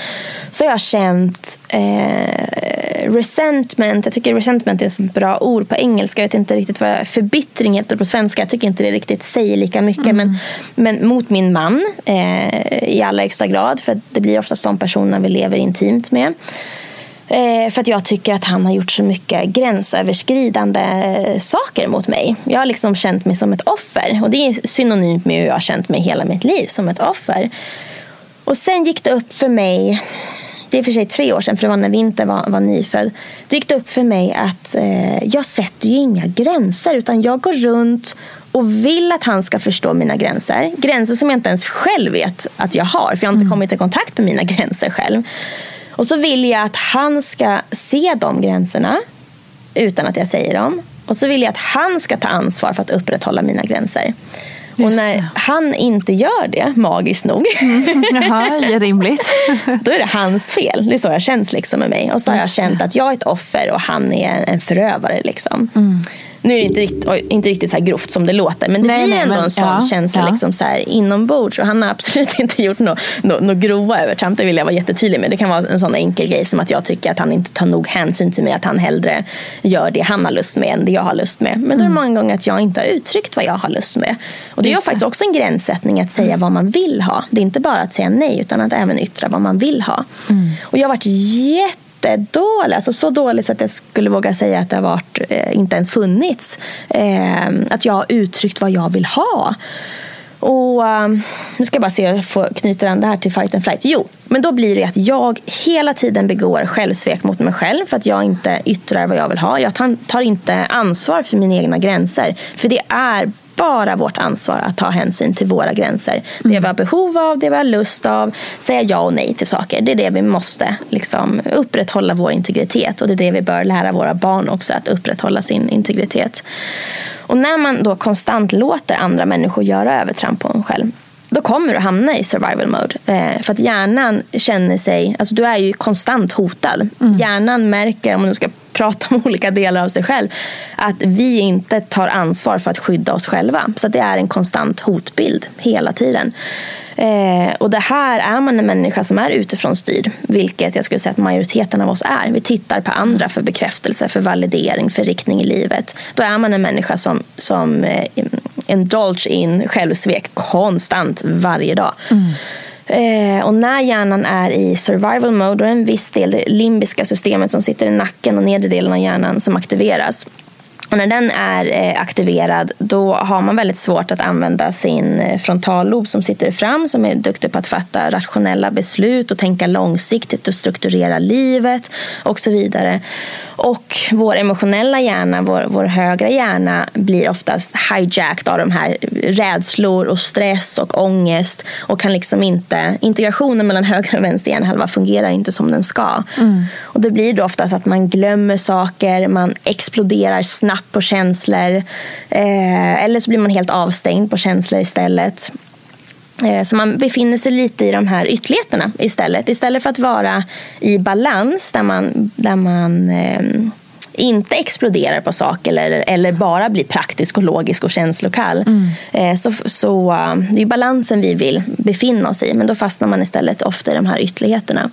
Speaker 2: så har jag känt eh, resentment. Jag tycker resentment är ett sånt bra ord på engelska. Jag vet inte riktigt vad förbittring heter på svenska. Jag tycker inte det riktigt säger lika mycket. Mm. Men, men mot min man eh, i allra högsta grad, för det blir oftast de personerna vi lever intimt med. Eh, för att jag tycker att han har gjort så mycket gränsöverskridande saker mot mig. Jag har liksom känt mig som ett offer. Och det är synonymt med hur jag har känt mig hela mitt liv, som ett offer. Och sen gick det upp för mig, det är för sig tre år sedan, för det var när Vinter var, var nyfödd. Det gick det upp för mig att eh, jag sätter ju inga gränser, utan jag går runt och vill att han ska förstå mina gränser. Gränser som jag inte ens själv vet att jag har, för jag har inte mm. kommit i kontakt med mina gränser själv. Och så vill jag att han ska se de gränserna utan att jag säger dem. Och så vill jag att han ska ta ansvar för att upprätthålla mina gränser. Just och när det. han inte gör det, magiskt nog,
Speaker 1: mm. Jaha, rimligt.
Speaker 2: då är det hans fel. Det är så jag känns liksom med mig. Och så har jag känt att jag är ett offer och han är en förövare. Liksom. Mm. Nu är det inte riktigt, inte riktigt så här grovt som det låter, men det nej, blir nej, ändå men, en sån ja, känsla ja. Liksom så här inombords. Och han har absolut inte gjort några no, no grova övertramp, det vill jag vara jättetydlig med. Det kan vara en sån enkel grej som att jag tycker att han inte tar nog hänsyn till mig, att han hellre gör det han har lust med än det jag har lust med. Men då är det mm. många gånger att jag inte har uttryckt vad jag har lust med. Och det är faktiskt också en gränssättning att säga mm. vad man vill ha. Det är inte bara att säga nej, utan att även yttra vad man vill ha. Mm. Och jag har varit jätte jättedålig. Alltså så dålig så att jag skulle våga säga att det har varit, eh, inte ens funnits. Eh, att jag har uttryckt vad jag vill ha. Och um, Nu ska jag bara se hur jag får an det här till fight and flight. Jo, men då blir det att jag hela tiden begår självsvek mot mig själv för att jag inte yttrar vad jag vill ha. Jag tar inte ansvar för mina egna gränser. För det är bara vårt ansvar att ta hänsyn till våra gränser. Det vi har behov av, det vi har lust av, säga ja och nej till saker. Det är det vi måste liksom, upprätthålla vår integritet och det är det vi bör lära våra barn också, att upprätthålla sin integritet. Och när man då konstant låter andra människor göra övertramp på en själv då kommer du hamna i survival mode. Eh, för att hjärnan känner sig, alltså du är ju konstant hotad. Mm. Hjärnan märker, om du ska prata om olika delar av sig själv, att vi inte tar ansvar för att skydda oss själva. Så det är en konstant hotbild hela tiden. Eh, och det här är man en människa som är utifrån styrd, vilket jag skulle säga att majoriteten av oss är. Vi tittar på andra för bekräftelse, för validering, för riktning i livet. Då är man en människa som, som eh, indulge in självsvek konstant varje dag. Mm. Eh, och när hjärnan är i survival mode, då är det en viss del, det limbiska systemet som sitter i nacken och nedre delen av hjärnan som aktiveras. Och när den är eh, aktiverad då har man väldigt svårt att använda sin eh, frontallob som sitter fram som är duktig på att fatta rationella beslut och tänka långsiktigt och strukturera livet och så vidare. Och vår emotionella hjärna, vår, vår högra hjärna blir oftast hijacked av de här rädslor och stress och ångest och kan liksom inte, integrationen mellan höger och vänster hjärnhalva fungerar inte som den ska. Mm. Och det blir då oftast att man glömmer saker, man exploderar snabbt på känslor eh, eller så blir man helt avstängd på känslor istället. Eh, så man befinner sig lite i de här ytterligheterna istället. Istället för att vara i balans där man, där man eh, inte exploderar på saker eller, eller bara blir praktisk och logisk och känslokall. Eh, så så eh, det är balansen vi vill befinna oss i. Men då fastnar man istället ofta i de här ytterligheterna.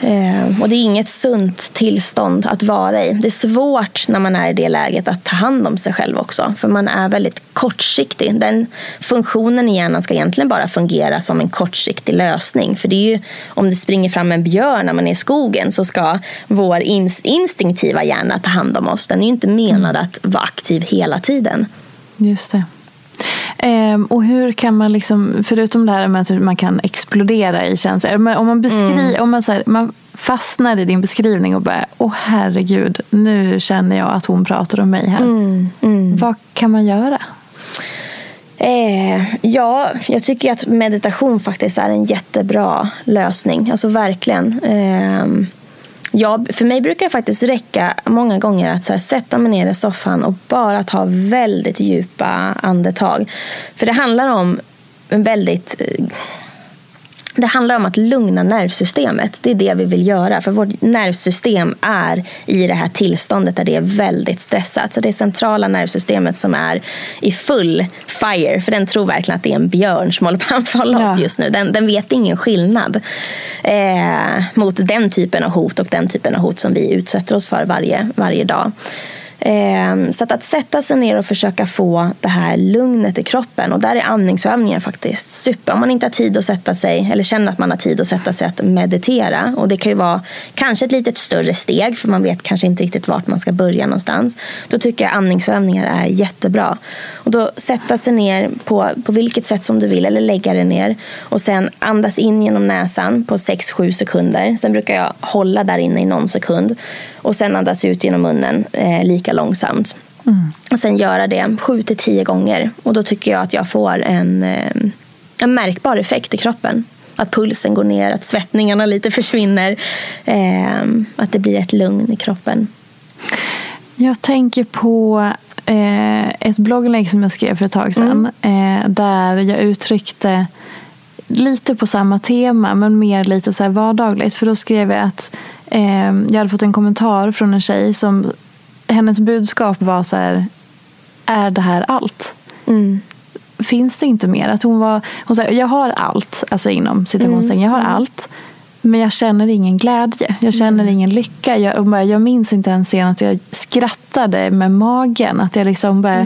Speaker 2: Eh, och det är inget sunt tillstånd att vara i. Det är svårt när man är i det läget att ta hand om sig själv också. För man är väldigt kortsiktig. Den funktionen i hjärnan ska egentligen bara fungera som en kortsiktig lösning. För det är ju, om det springer fram en björn när man är i skogen så ska vår instinktiva hjärna ta hand om oss. Den är ju inte menad att vara aktiv hela tiden.
Speaker 1: Just det. Ehm, och hur kan man, liksom, förutom det här med att man kan explodera i känslor, om man, beskri- om man, så här, man fastnar i din beskrivning och bara, åh herregud, nu känner jag att hon pratar om mig här. Vad kan man göra?
Speaker 2: Eh, ja, jag tycker att meditation faktiskt är en jättebra lösning. Alltså verkligen. Eh, ja, för mig brukar det faktiskt räcka många gånger att så här, sätta mig ner i soffan och bara ta väldigt djupa andetag. För det handlar om en väldigt... Eh, det handlar om att lugna nervsystemet. Det är det vi vill göra. För vårt nervsystem är i det här tillståndet där det är väldigt stressat. Så det är centrala nervsystemet som är i full fire. För den tror verkligen att det är en björn som håller på att anfalla
Speaker 1: Ja.
Speaker 2: oss just nu. Den, den vet ingen skillnad eh, mot den typen av hot och den typen av hot som vi utsätter oss för varje, varje dag. Eh, Så att, att sätta sig ner och försöka få det här lugnet i kroppen. Och där är andningsövningar faktiskt super. Om man inte har tid att sätta sig, eller känner att man har tid att sätta sig att meditera. Och det kan ju vara kanske ett litet större steg, för man vet kanske inte riktigt vart man ska börja någonstans. Då tycker jag andningsövningar är jättebra. Och då sätta sig ner på, på vilket sätt som du vill, eller lägga dig ner. Och sen andas in genom näsan på 6-7 sekunder. Sen brukar jag hålla där inne i någon sekund. Och sen andas ut genom munnen eh, lika långsamt. Och sen göra det 7-10 gånger. Och då tycker jag att jag får en, eh, en märkbar effekt i kroppen. Att pulsen går ner, att svettningarna lite försvinner. Eh, att det blir ett lugn i kroppen.
Speaker 1: Jag tänker på eh, ett blogginlägg som jag skrev för ett tag sedan. Eh, där jag uttryckte lite på samma tema men mer lite så vardagligt. För då skrev jag att eh, jag hade fått en kommentar från en tjej som hennes budskap var så här Är det här allt? Finns det inte mer? Att hon var, hon sa, jag har allt, alltså inom citationstecken, jag har allt. Men jag känner ingen glädje. Jag känner ingen lycka. Jag, bara, jag minns inte ens senast jag skrattade med magen. Att jag liksom bara,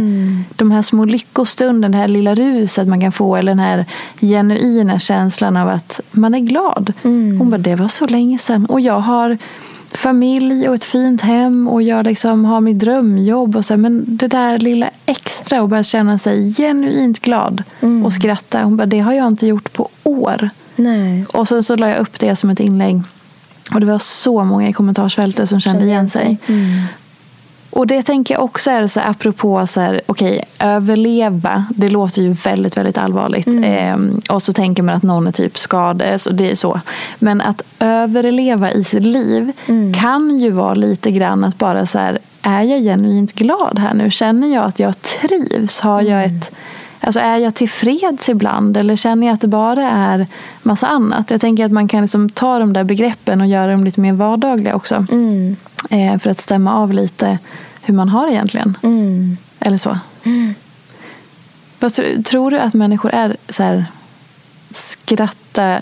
Speaker 1: De här små lyckostunderna, det här lilla ruset man kan få. Eller den här genuina känslan av att man är glad. Hon bara, det var så länge sedan. Och jag har familj och ett fint hem. Och jag liksom har mitt drömjobb. Och så, men det där lilla extra och bara känna sig genuint glad. Och skratta. Hon bara, det har jag inte gjort på år.
Speaker 2: Nej.
Speaker 1: Och sen så la jag upp det som ett inlägg. Och det var så många i kommentarsfältet som kände igen sig. Och det tänker jag också är så här, apropå så här, okej, överleva. Det låter ju väldigt, väldigt allvarligt. Ehm, och så tänker man att någon är typ skadad. Så det är så. Men att överleva i sitt liv kan ju vara lite grann att bara så här, är jag genuint glad här nu? Känner jag att jag trivs? Har jag ett Alltså är jag tillfreds ibland eller känner jag att det bara är massa annat? Jag tänker att man kan liksom ta de där begreppen och göra dem lite mer vardagliga också. Eh, för att stämma av lite hur man har egentligen. Eller så. Tr- tror du att människor är så här skratta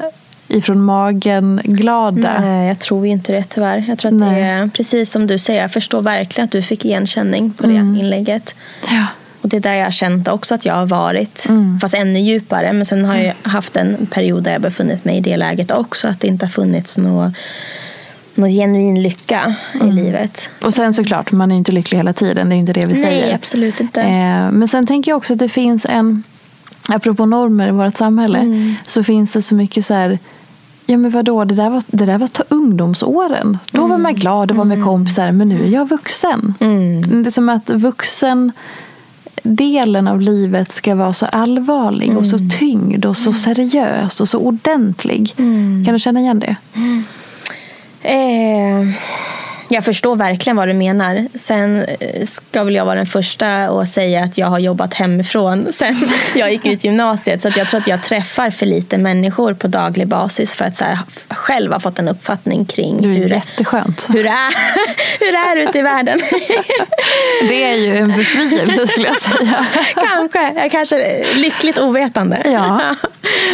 Speaker 1: ifrån magen glada?
Speaker 2: Nej, jag tror inte det tyvärr. Jag tror att
Speaker 1: Nej.
Speaker 2: det är precis som du säger. Jag förstår verkligen att du fick igenkänning på det inlägget.
Speaker 1: Ja.
Speaker 2: Och det är där jag har känt också att jag har varit. Fast ännu djupare. Men sen har jag haft en period där jag befunnit mig i det läget också. Att det inte har funnits någon nå genuin lycka i livet.
Speaker 1: Och sen såklart, man är inte lycklig hela tiden. Det är inte det vi säger.
Speaker 2: Nej, absolut inte.
Speaker 1: Eh, men sen tänker jag också att det finns en, apropå normer i vårt samhälle,
Speaker 2: Mm.
Speaker 1: så finns det så mycket så här, ja men vadå, det där var, det där var ta- ungdomsåren. Då var man glad, det var med kompisar, men nu är jag vuxen. Det är som att vuxen delen av livet ska vara så allvarlig och så tyngd och så seriös och så ordentlig. Kan du känna igen det?
Speaker 2: Eh, Jag förstår verkligen vad du menar. Sen eh, ska väl jag vara den första att säga att jag har jobbat hemifrån sen jag gick ut gymnasiet. Så jag tror att jag träffar för lite människor på daglig basis för att så här, själv ha fått en uppfattning kring hur,
Speaker 1: jätteskönt.
Speaker 2: hur, det är, hur det är ute i världen.
Speaker 1: Det är ju en befrielse skulle jag säga.
Speaker 2: kanske. Jag kanske lyckligt ovetande.
Speaker 1: Ja.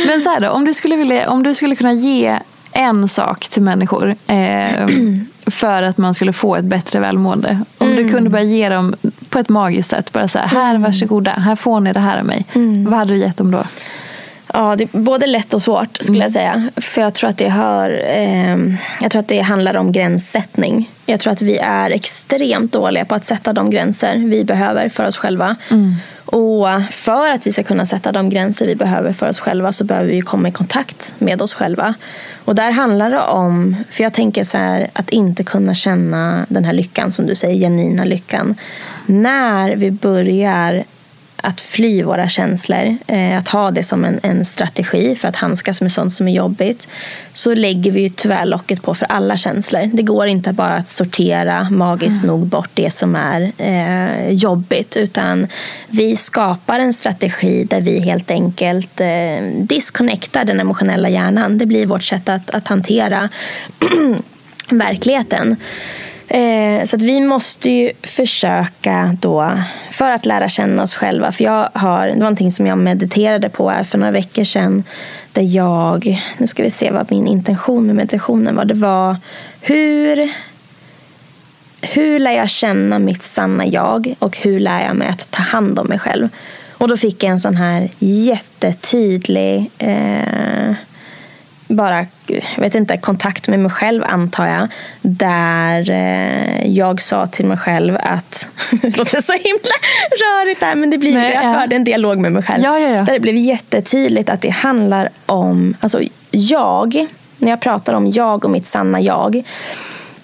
Speaker 1: Men så här då, om du skulle, vilja, om du skulle kunna ge en sak till människor eh, för att man skulle få ett bättre välmående. Om
Speaker 2: Mm.
Speaker 1: du kunde bara ge dem på ett magiskt sätt, bara så här, här varsågoda, här får ni det här av mig.
Speaker 2: Mm.
Speaker 1: Vad hade du gett dem då?
Speaker 2: Ja, det är både lätt och svårt skulle jag säga. För jag tror att det hör, eh, jag tror att det handlar om gränssättning. Jag tror att vi är extremt dåliga på att sätta de gränser vi behöver för oss själva. Och för att vi ska kunna sätta de gränser vi behöver för oss själva så behöver vi komma i kontakt med oss själva. Och där handlar det om, för jag tänker så här, att inte kunna känna den här lyckan som du säger, genuina lyckan. När vi börjar att fly våra känslor, eh, att ha det som en, en strategi för att handskas med sånt som är jobbigt, så lägger vi ju tyvärr locket på för alla känslor. Det går inte bara att sortera magiskt nog bort det som är eh, jobbigt, utan vi skapar en strategi där vi helt enkelt eh, disconnectar den emotionella hjärnan. Det blir vårt sätt att, att hantera verkligheten. Eh, så att vi måste ju försöka då, för att lära känna oss själva. För jag har, det var någonting som jag mediterade på här för några veckor sedan. Där jag, nu ska vi se vad min intention med meditationen var. Det var hur, hur lär jag känna mitt sanna jag och hur lär jag mig att ta hand om mig själv. Och då fick jag en sån här jättetydlig eh, bara, jag vet inte, kontakt med mig själv antar jag. Där eh, jag sa till mig själv att, det låter så himla rörigt där men det blir
Speaker 1: Nej,
Speaker 2: jag
Speaker 1: ja.
Speaker 2: förde en dialog med mig själv.
Speaker 1: Ja, ja, ja.
Speaker 2: Där det blev jättetydligt att det handlar om, alltså jag, när jag pratar om jag och mitt sanna jag.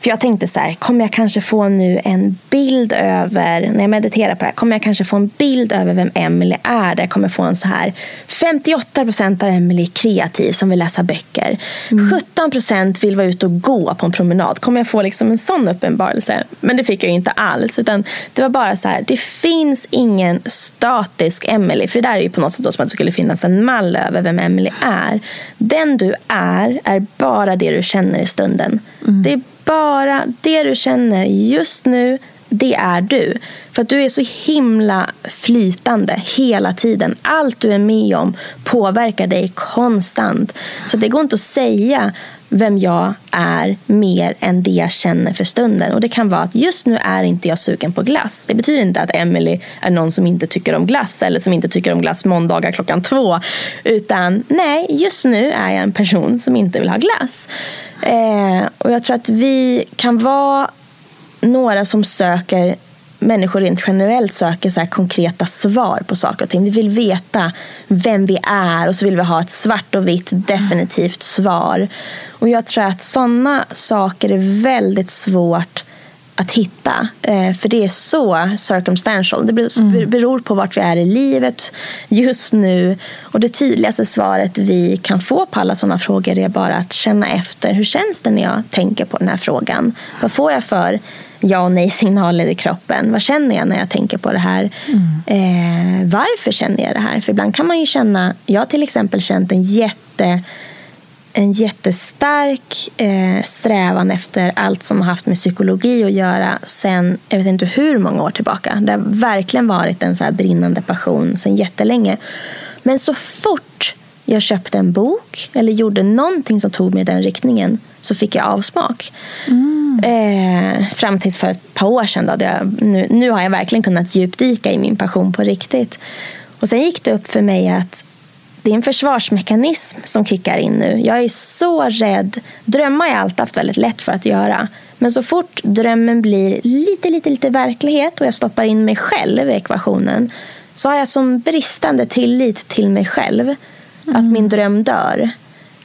Speaker 2: För jag tänkte så här, kommer jag kanske få nu en bild över, när jag mediterar på det här, kommer jag kanske få en bild över vem Emily är? Där jag kommer få en så här, 58% av Emily är kreativ som vill läsa böcker. 17% vill vara ute och gå på en promenad. Kommer jag få liksom en sån uppenbarelse? Men det fick jag ju inte alls. Utan det var bara så här, det finns ingen statisk Emily. För det där är ju på något sätt då som att det skulle finnas en mall över vem Emily är. Den du är, är bara det du känner i stunden. Det är bara det du känner just nu, det är du. För att du är så himla flytande hela tiden. Allt du är med om påverkar dig konstant. Så det går inte att säga vem jag är mer än det jag känner för stunden. Och det kan vara att just nu är inte jag sugen på glass. Det betyder inte att Emily är någon som inte tycker om glass eller som inte tycker om glass måndagar klockan två. Utan nej, just nu är jag en person som inte vill ha glass. Eh, och jag tror att vi kan vara några som söker människor rent generellt söker så konkreta svar på saker och ting. Vi vill veta vem vi är och så vill vi ha ett svart och vitt definitivt svar. Och jag tror att sådana saker är väldigt svårt att hitta. Eh, för det är så circumstantial. Det beror, beror på vart vi är i livet just nu. Och det tydligaste svaret vi kan få på alla sådana frågor är bara att känna efter. Hur känns det när jag tänker på den här frågan? Vad får jag för ja och nej-signaler i kroppen? Vad känner jag när jag tänker på det här? Eh, varför känner jag det här? För ibland kan man ju känna, jag har till exempel känt en jätte en jättestark eh, strävan efter allt som har haft med psykologi att göra sen jag vet inte hur många år tillbaka. Det har verkligen varit en så brinnande passion sen jättelänge. Men så fort jag köpte en bok eller gjorde någonting som tog mig i den riktningen så fick jag avsmak. Eh, fram tills för ett par år sedan. Då, jag, nu, nu har jag verkligen kunnat djupdyka i min passion på riktigt. Och sen gick det upp för mig att det är en försvarsmekanism som kickar in nu. Jag är så rädd. Drömmar har jag alltid haft väldigt lätt för att göra. Men så fort drömmen blir lite, lite, lite verklighet och jag stoppar in mig själv i ekvationen så har jag som bristande tillit till mig själv att min dröm dör.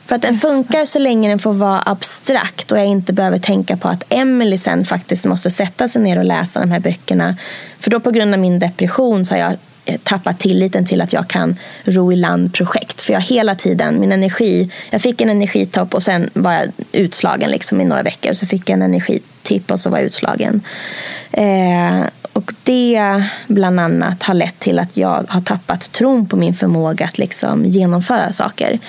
Speaker 2: För att den funkar så länge den får vara abstrakt och jag inte behöver tänka på att Emily sen faktiskt måste sätta sig ner och läsa de här böckerna. För då på grund av min depression så har jag tappat tilliten till att jag kan ro i land projekt. För jag hela tiden, min energi, jag fick en energitopp och sen var jag utslagen liksom i några veckor. Så fick jag en energitipp och så var jag utslagen. Eh, och det bland annat har lett till att jag har tappat tron på min förmåga att liksom genomföra saker.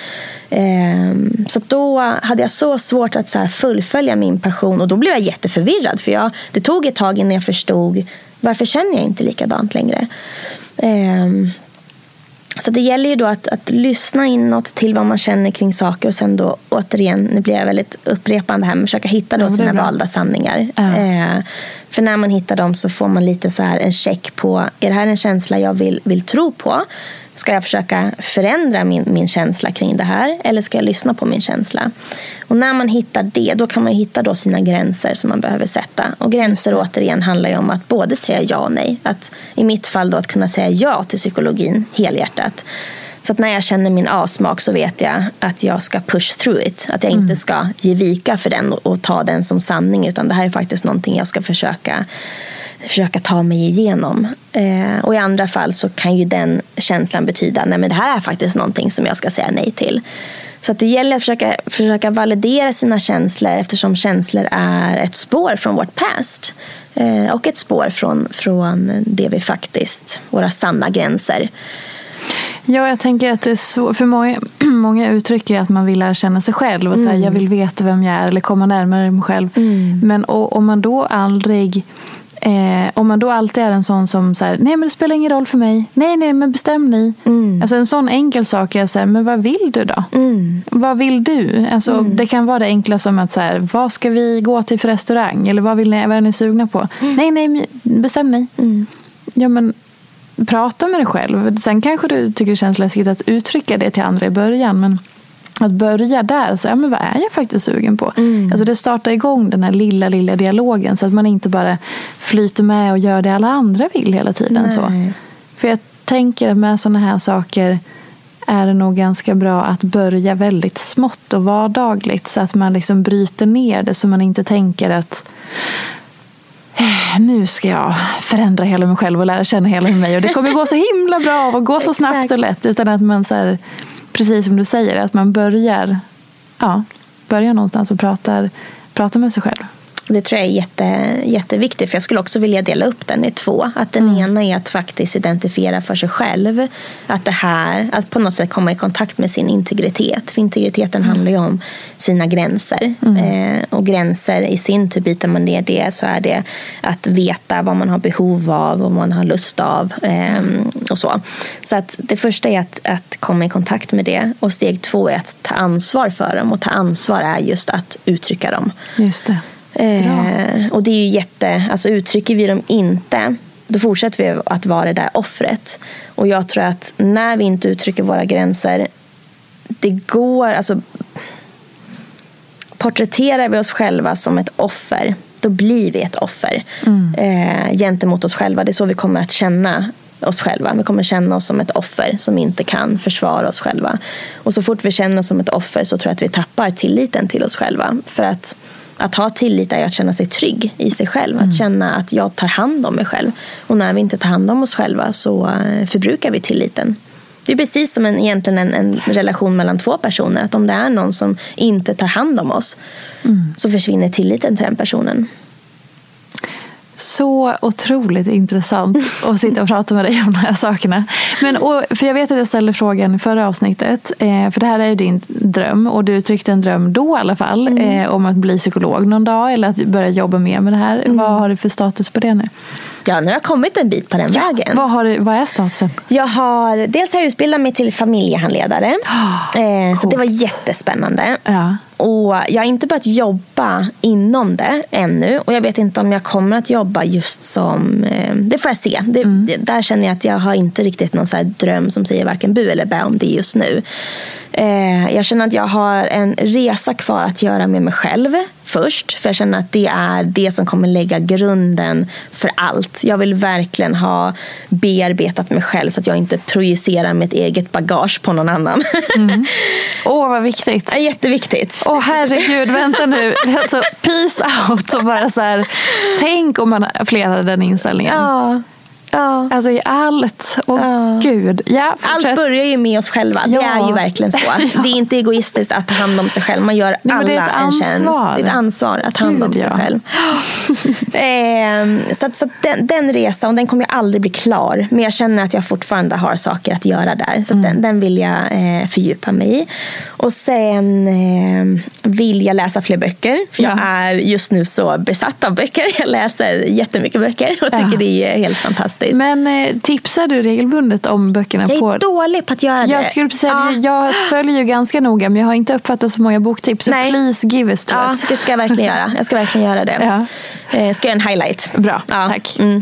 Speaker 2: Ehm, så då hade jag så svårt att så fullfölja min passion och då blev jag jätteförvirrad. För jag, det tog ett tag innan jag förstod varför känner jag inte likadant längre. Ehm, så det gäller ju då att, att lyssna inåt till vad man känner kring saker och sen då återigen, nu blir jag väldigt upprepande här, men försöka hitta då ja, sina valda sanningar. Ja. För när man hittar dem så får man lite så här en check på, är det här en känsla jag vill, vill tro på? Ska jag försöka förändra min, min känsla kring det här eller ska jag lyssna på min känsla? Och när man hittar det, då kan man hitta då sina gränser som man behöver sätta. Och gränser återigen handlar ju om att både säga ja och nej. Att, I mitt fall då att kunna säga ja till psykologin helhjärtat. Så att när jag känner min avsmak så vet jag att jag ska push through it. Att jag mm. inte ska ge vika för den och, ta den som sanning. Utan det här är faktiskt någonting jag ska försöka försöka ta mig igenom. Eh, och i andra fall så kan ju den känslan betyda att det här är faktiskt någonting som jag ska säga nej till. Så att det gäller att försöka, försöka validera sina känslor eftersom känslor är ett spår från vårt past. Eh, och ett spår från, från det vi faktiskt, våra sanna gränser.
Speaker 1: Ja, jag tänker att det är så, för många, många uttrycker att man vill lära känna sig själv och säga mm. jag vill veta vem jag är eller komma närmare mig själv. Mm. Men om man då aldrig Eh, om man då alltid är en sån som så nej men det spelar ingen roll för mig. Nej, nej, men bestäm ni. Mm. Alltså en sån enkel sak är så här, men vad vill du då? Mm. Vad vill du? Alltså, mm. Det kan vara det enkla som att så här, vad ska vi gå till för restaurang? Eller vad, vill ni, vad är ni sugna på? Mm. Nej, nej, bestäm ni. Mm. Ja, men prata med dig själv. Sen kanske du tycker det känns läskigt att uttrycka det till andra i början. Men att börja där, så, ja, men vad är jag faktiskt sugen på? Mm. Alltså det startar igång den här lilla, lilla dialogen så att man inte bara flyter med och gör det alla andra vill hela tiden. Så. För jag tänker att med sådana här saker är det nog ganska bra att börja väldigt smått och vardagligt så att man liksom bryter ner det så man inte tänker att nu ska jag förändra hela mig själv och lära känna hela mig och det kommer gå så himla bra och gå så snabbt och lätt utan att man så här, precis som du säger, att man börjar, ja, börjar någonstans och pratar, pratar med sig själv.
Speaker 2: Det tror jag är jätte, jätteviktigt. För jag skulle också vilja dela upp den i två. Att den mm. ena är att faktiskt identifiera för sig själv. Att det här, att på något sätt komma i kontakt med sin integritet. För integriteten mm. handlar ju om sina gränser. Mm. Eh, och gränser i sin tur, byter man ner det så är det att veta vad man har behov av och vad man har lust av. Eh, och så. Så att det första är att, att komma i kontakt med det. Och steg två är att ta ansvar för dem. Och ta ansvar är just att uttrycka dem.
Speaker 1: Just det.
Speaker 2: Eh, och det är ju jätte, alltså uttrycker vi dem inte då fortsätter vi att vara det där offret. Och jag tror att när vi inte uttrycker våra gränser, det går, alltså porträtterar vi oss själva som ett offer, då blir vi ett offer mm. eh, gentemot oss själva. Det är så vi kommer att känna oss själva. Vi kommer känna oss som ett offer som inte kan försvara oss själva. Och så fort vi känner oss som ett offer så tror jag att vi tappar tilliten till oss själva. För att att ha tillit är att känna sig trygg i sig själv. Mm. Att känna att jag tar hand om mig själv. Och när vi inte tar hand om oss själva så eh, förbrukar vi tilliten. Det är precis som en, egentligen en, en relation mellan två personer. Att om det är någon som inte tar hand om oss mm. så försvinner tilliten till den personen.
Speaker 1: Så otroligt intressant att sitta och prata med dig om de här sakerna. Men, och, för jag vet att jag ställde frågan i förra avsnittet. Eh, för det här är ju din dröm. Och du uttryckte en dröm då i alla fall. Mm. Eh, om att bli psykolog någon dag. Eller att börja jobba mer med det här. Mm. Vad har du för status på det nu?
Speaker 2: Ja, nu har jag kommit en bit på den ja. vägen.
Speaker 1: Vad, har du, vad är statusen?
Speaker 2: Jag har, dels har jag utbildat mig till familjehandledare. Oh, eh, så det var jättespännande. Ja. Och jag har inte börjat jobba inom det ännu. Och jag vet inte om jag kommer att jobba just som... Eh, det får jag se. Det, mm. där känner jag att jag har inte riktigt någon så dröm som säger varken bu eller bä om det just nu. Eh, jag känner att jag har en resa kvar att göra med mig själv först. För jag känner att det är det som kommer lägga grunden för allt. Jag vill verkligen ha bearbetat mig själv så att jag inte projicerar mitt eget bagage på någon annan.
Speaker 1: Mm. Åh, vad viktigt.
Speaker 2: Jätteviktigt.
Speaker 1: Åh, herregud, vänta nu. Alltså, peace out och bara så här, tänk om man fler hade den inställningen.
Speaker 2: Ja. Ja.
Speaker 1: Alltså i allt. Och
Speaker 2: Ja.
Speaker 1: gud. Ja, fortsätt.
Speaker 2: Allt börjar ju med oss själva. Det
Speaker 1: Ja.
Speaker 2: är ju verkligen så. Det är inte egoistiskt att ta hand om sig själv. Man gör
Speaker 1: men
Speaker 2: alla
Speaker 1: det är ett
Speaker 2: en tjänst.
Speaker 1: ansvar.
Speaker 2: Det är ett ansvar att ta hand om sig
Speaker 1: ja.
Speaker 2: själv. Ehm, så att, så att den, den resan, och den kommer ju aldrig bli klar. Men jag känner att jag fortfarande har saker att göra där. Så
Speaker 1: Mm.
Speaker 2: den, den vill jag eh, fördjupa mig i. Och sen eh, vill jag läsa fler böcker. För jag
Speaker 1: Ja.
Speaker 2: är just nu så besatt av böcker. Jag läser jättemycket böcker och tycker det är helt fantastiskt.
Speaker 1: Men eh, tipsar du regelbundet om böckerna
Speaker 2: jag är
Speaker 1: på...
Speaker 2: dålig på att göra det.
Speaker 1: Jag skulle säga,
Speaker 2: Ja.
Speaker 1: jag följer ju ganska noga men jag har inte uppfattat så många boktips. Så
Speaker 2: Nej.
Speaker 1: please give us to
Speaker 2: Ja,
Speaker 1: it.
Speaker 2: det ska jag verkligen göra. Jag ska verkligen göra det.
Speaker 1: Ja.
Speaker 2: Eh, ska göra en highlight.
Speaker 1: Bra,
Speaker 2: Ja.
Speaker 1: tack.
Speaker 2: Mm.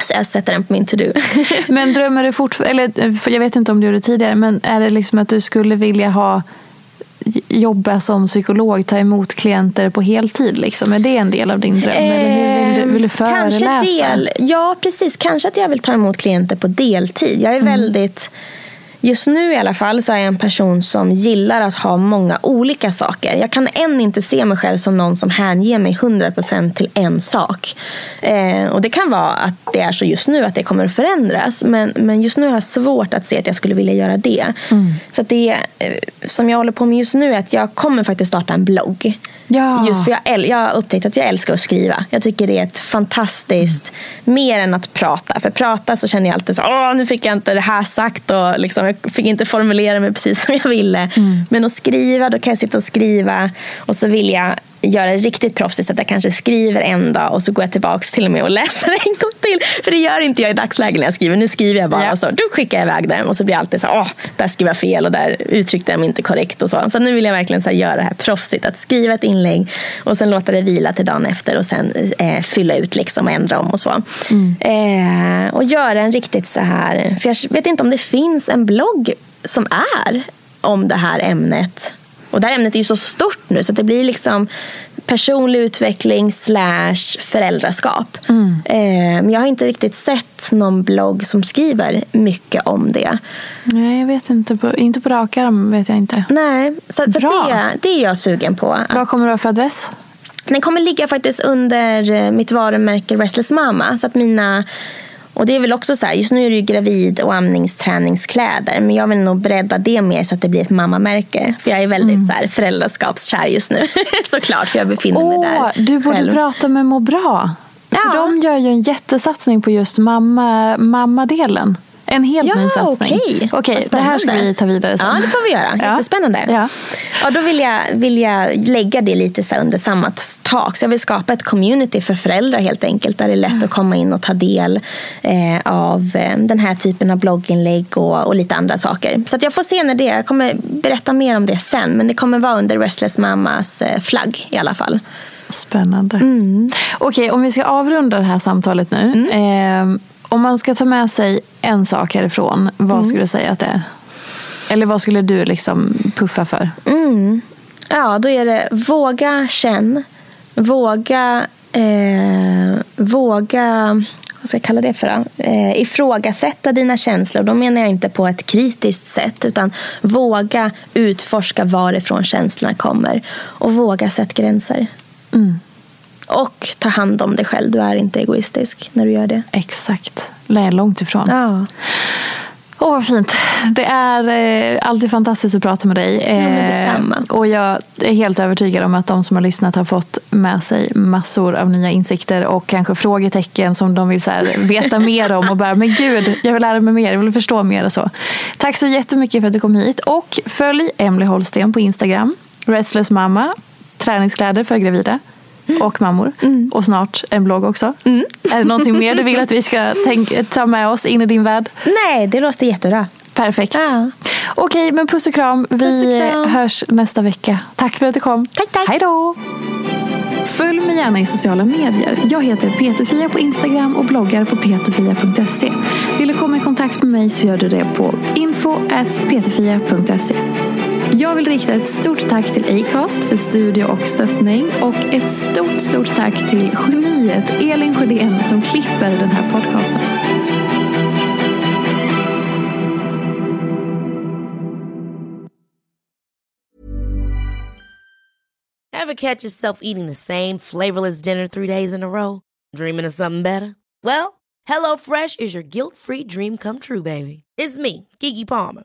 Speaker 2: Så jag sätter den på min to-do.
Speaker 1: Men drömmer du fortfarande, eller jag vet inte om du gjorde det tidigare, men är det liksom att du skulle vilja ha jobba som psykolog, ta emot klienter på heltid? Liksom? Är det en del av din dröm? eller hur vill du, vill du föreläsa?
Speaker 2: Ehm, Kanske del, ja, precis. Kanske att jag vill ta emot klienter på deltid. Jag är
Speaker 1: Mm.
Speaker 2: väldigt... Just nu i alla fall så är jag en person som gillar att ha många olika saker. Jag kan än inte se mig själv som någon som hänger mig 100% till en sak. Eh, och Det kan vara att det är så just nu att det kommer att förändras. Men, men just nu har jag svårt att se att jag skulle vilja göra det.
Speaker 1: Mm.
Speaker 2: Så det eh, som jag håller på med just nu är att jag kommer faktiskt starta en blogg.
Speaker 1: Ja.
Speaker 2: Just för jag, jag har upptäckt att jag älskar att skriva. Jag tycker det är ett fantastiskt, mer än att prata. För prata så känner jag alltid så, åh nu fick jag inte det här sagt och liksom, jag fick inte formulera mig precis som jag ville. Men att skriva, då kan jag sitta och skriva och så vill jag göra det riktigt proffsigt så att jag kanske skriver en dag och så går jag tillbaka till och med och läser en gång till. För det gör inte jag i dagsläget när jag skriver. Nu skriver jag bara
Speaker 1: Ja.
Speaker 2: och så då skickar jag iväg den och så blir jag alltid så åh, där skrev jag fel och där uttryckte jag mig inte korrekt och så. Så nu vill jag verkligen så göra det här proffsigt. Att skriva ett inlägg och sen låta det vila till dagen efter och sen eh, fylla ut liksom och ändra om och så. Eh, och göra en riktigt så här, för jag vet inte om det finns en blogg som är om det här ämnet. Och det här ämnet är ju så stort nu så det blir liksom personlig utveckling slash föräldraskap. Eh, men jag har inte riktigt sett någon blogg som skriver mycket om det.
Speaker 1: Nej, jag vet inte. På, inte på rak arm vet jag inte.
Speaker 2: Nej, så, så det, det är jag sugen på.
Speaker 1: Vad kommer du ha för adress?
Speaker 2: Den kommer ligga faktiskt under eh, mitt varumärke Restless Mama. Så att mina, och det är väl också så här, just nu är det ju gravid och amningsträningskläder. Men jag vill nog bredda det mer så att det blir ett mammamärke. För jag är väldigt
Speaker 1: Mm.
Speaker 2: så här, föräldraskapskär just nu. Såklart, för jag befinner mig
Speaker 1: Åh,
Speaker 2: där
Speaker 1: du borde
Speaker 2: själv.
Speaker 1: prata med Må bra.
Speaker 2: Ja.
Speaker 1: För de gör ju en jättesatsning på just mamma, mammadelen. En helt
Speaker 2: Ja,
Speaker 1: ny satsning.
Speaker 2: okej. Vad
Speaker 1: Okej, det här ska vi ta vidare sen.
Speaker 2: Ja, det får vi göra. Jättespännande.
Speaker 1: Ja.
Speaker 2: Ja, då vill jag, vill jag lägga det lite så under samma tak. Så jag vill skapa ett community för föräldrar helt enkelt. Där det är lätt att komma in och ta del eh, av eh, den här typen av blogginlägg och, och lite andra saker. Så att jag får se när det är. Jag kommer berätta mer om det sen. Men det kommer vara under Restless Mamas eh, flagg i alla fall.
Speaker 1: Spännande.
Speaker 2: Mm.
Speaker 1: Okej, om vi ska avrunda det här samtalet nu. Eh, om man ska ta med sig en sak härifrån, vad
Speaker 2: Mm.
Speaker 1: skulle du säga att det är? Eller vad skulle du liksom puffa för?
Speaker 2: Mm. Ja, då är det våga känn. Våga, eh, våga vad ska jag kalla det för då? Eh, ifrågasätta dina känslor. Då menar jag inte på ett kritiskt sätt utan våga utforska varifrån känslorna kommer. Och våga sätta gränser. Och ta hand om dig själv. Du är inte egoistisk när du gör det.
Speaker 1: Exakt. Lär långt ifrån.
Speaker 2: Ja.
Speaker 1: Åh, vad fint. Det är eh, alltid fantastiskt att prata med dig. Eh,
Speaker 2: detsamma.
Speaker 1: och jag är helt övertygad om att de som har lyssnat har fått med sig massor av nya insikter och kanske frågetecken som de vill så veta mer om och bara, men gud, jag vill lära mig mer, jag vill förstå mer och så. Tack så jättemycket för att du kom hit och följ Emily Holsten på Instagram, Restless Mamma, träningskläder för gravida. Och mammor. Och snart en blogg också. Är det någonting mer du vill att vi ska tänk- ta med oss in i din värld?
Speaker 2: Nej, det låter jättebra.
Speaker 1: Perfekt.
Speaker 2: Ja.
Speaker 1: Okej, men puss och kram. Vi
Speaker 2: och kram.
Speaker 1: hörs nästa vecka. Tack för att du kom.
Speaker 2: Tack, tack.
Speaker 1: Hej då! Följ mig gärna i sociala medier. Jag heter Peterfia på Instagram och bloggar på peterfia.se. Vill du komma i kontakt med mig så gör du det på info.peterfia.se. Jag vill rikta ett stort tack till Acast för studie och stöttning och ett stort, stort tack till geniet Elin Sjödén som klipper den här podcasten.
Speaker 3: Ever catch yourself eating the same flavorless dinner three days in a row? Dreaming of something better? Well, HelloFresh is your guilt-free dream come true, baby. It's me, Gigi Palmer.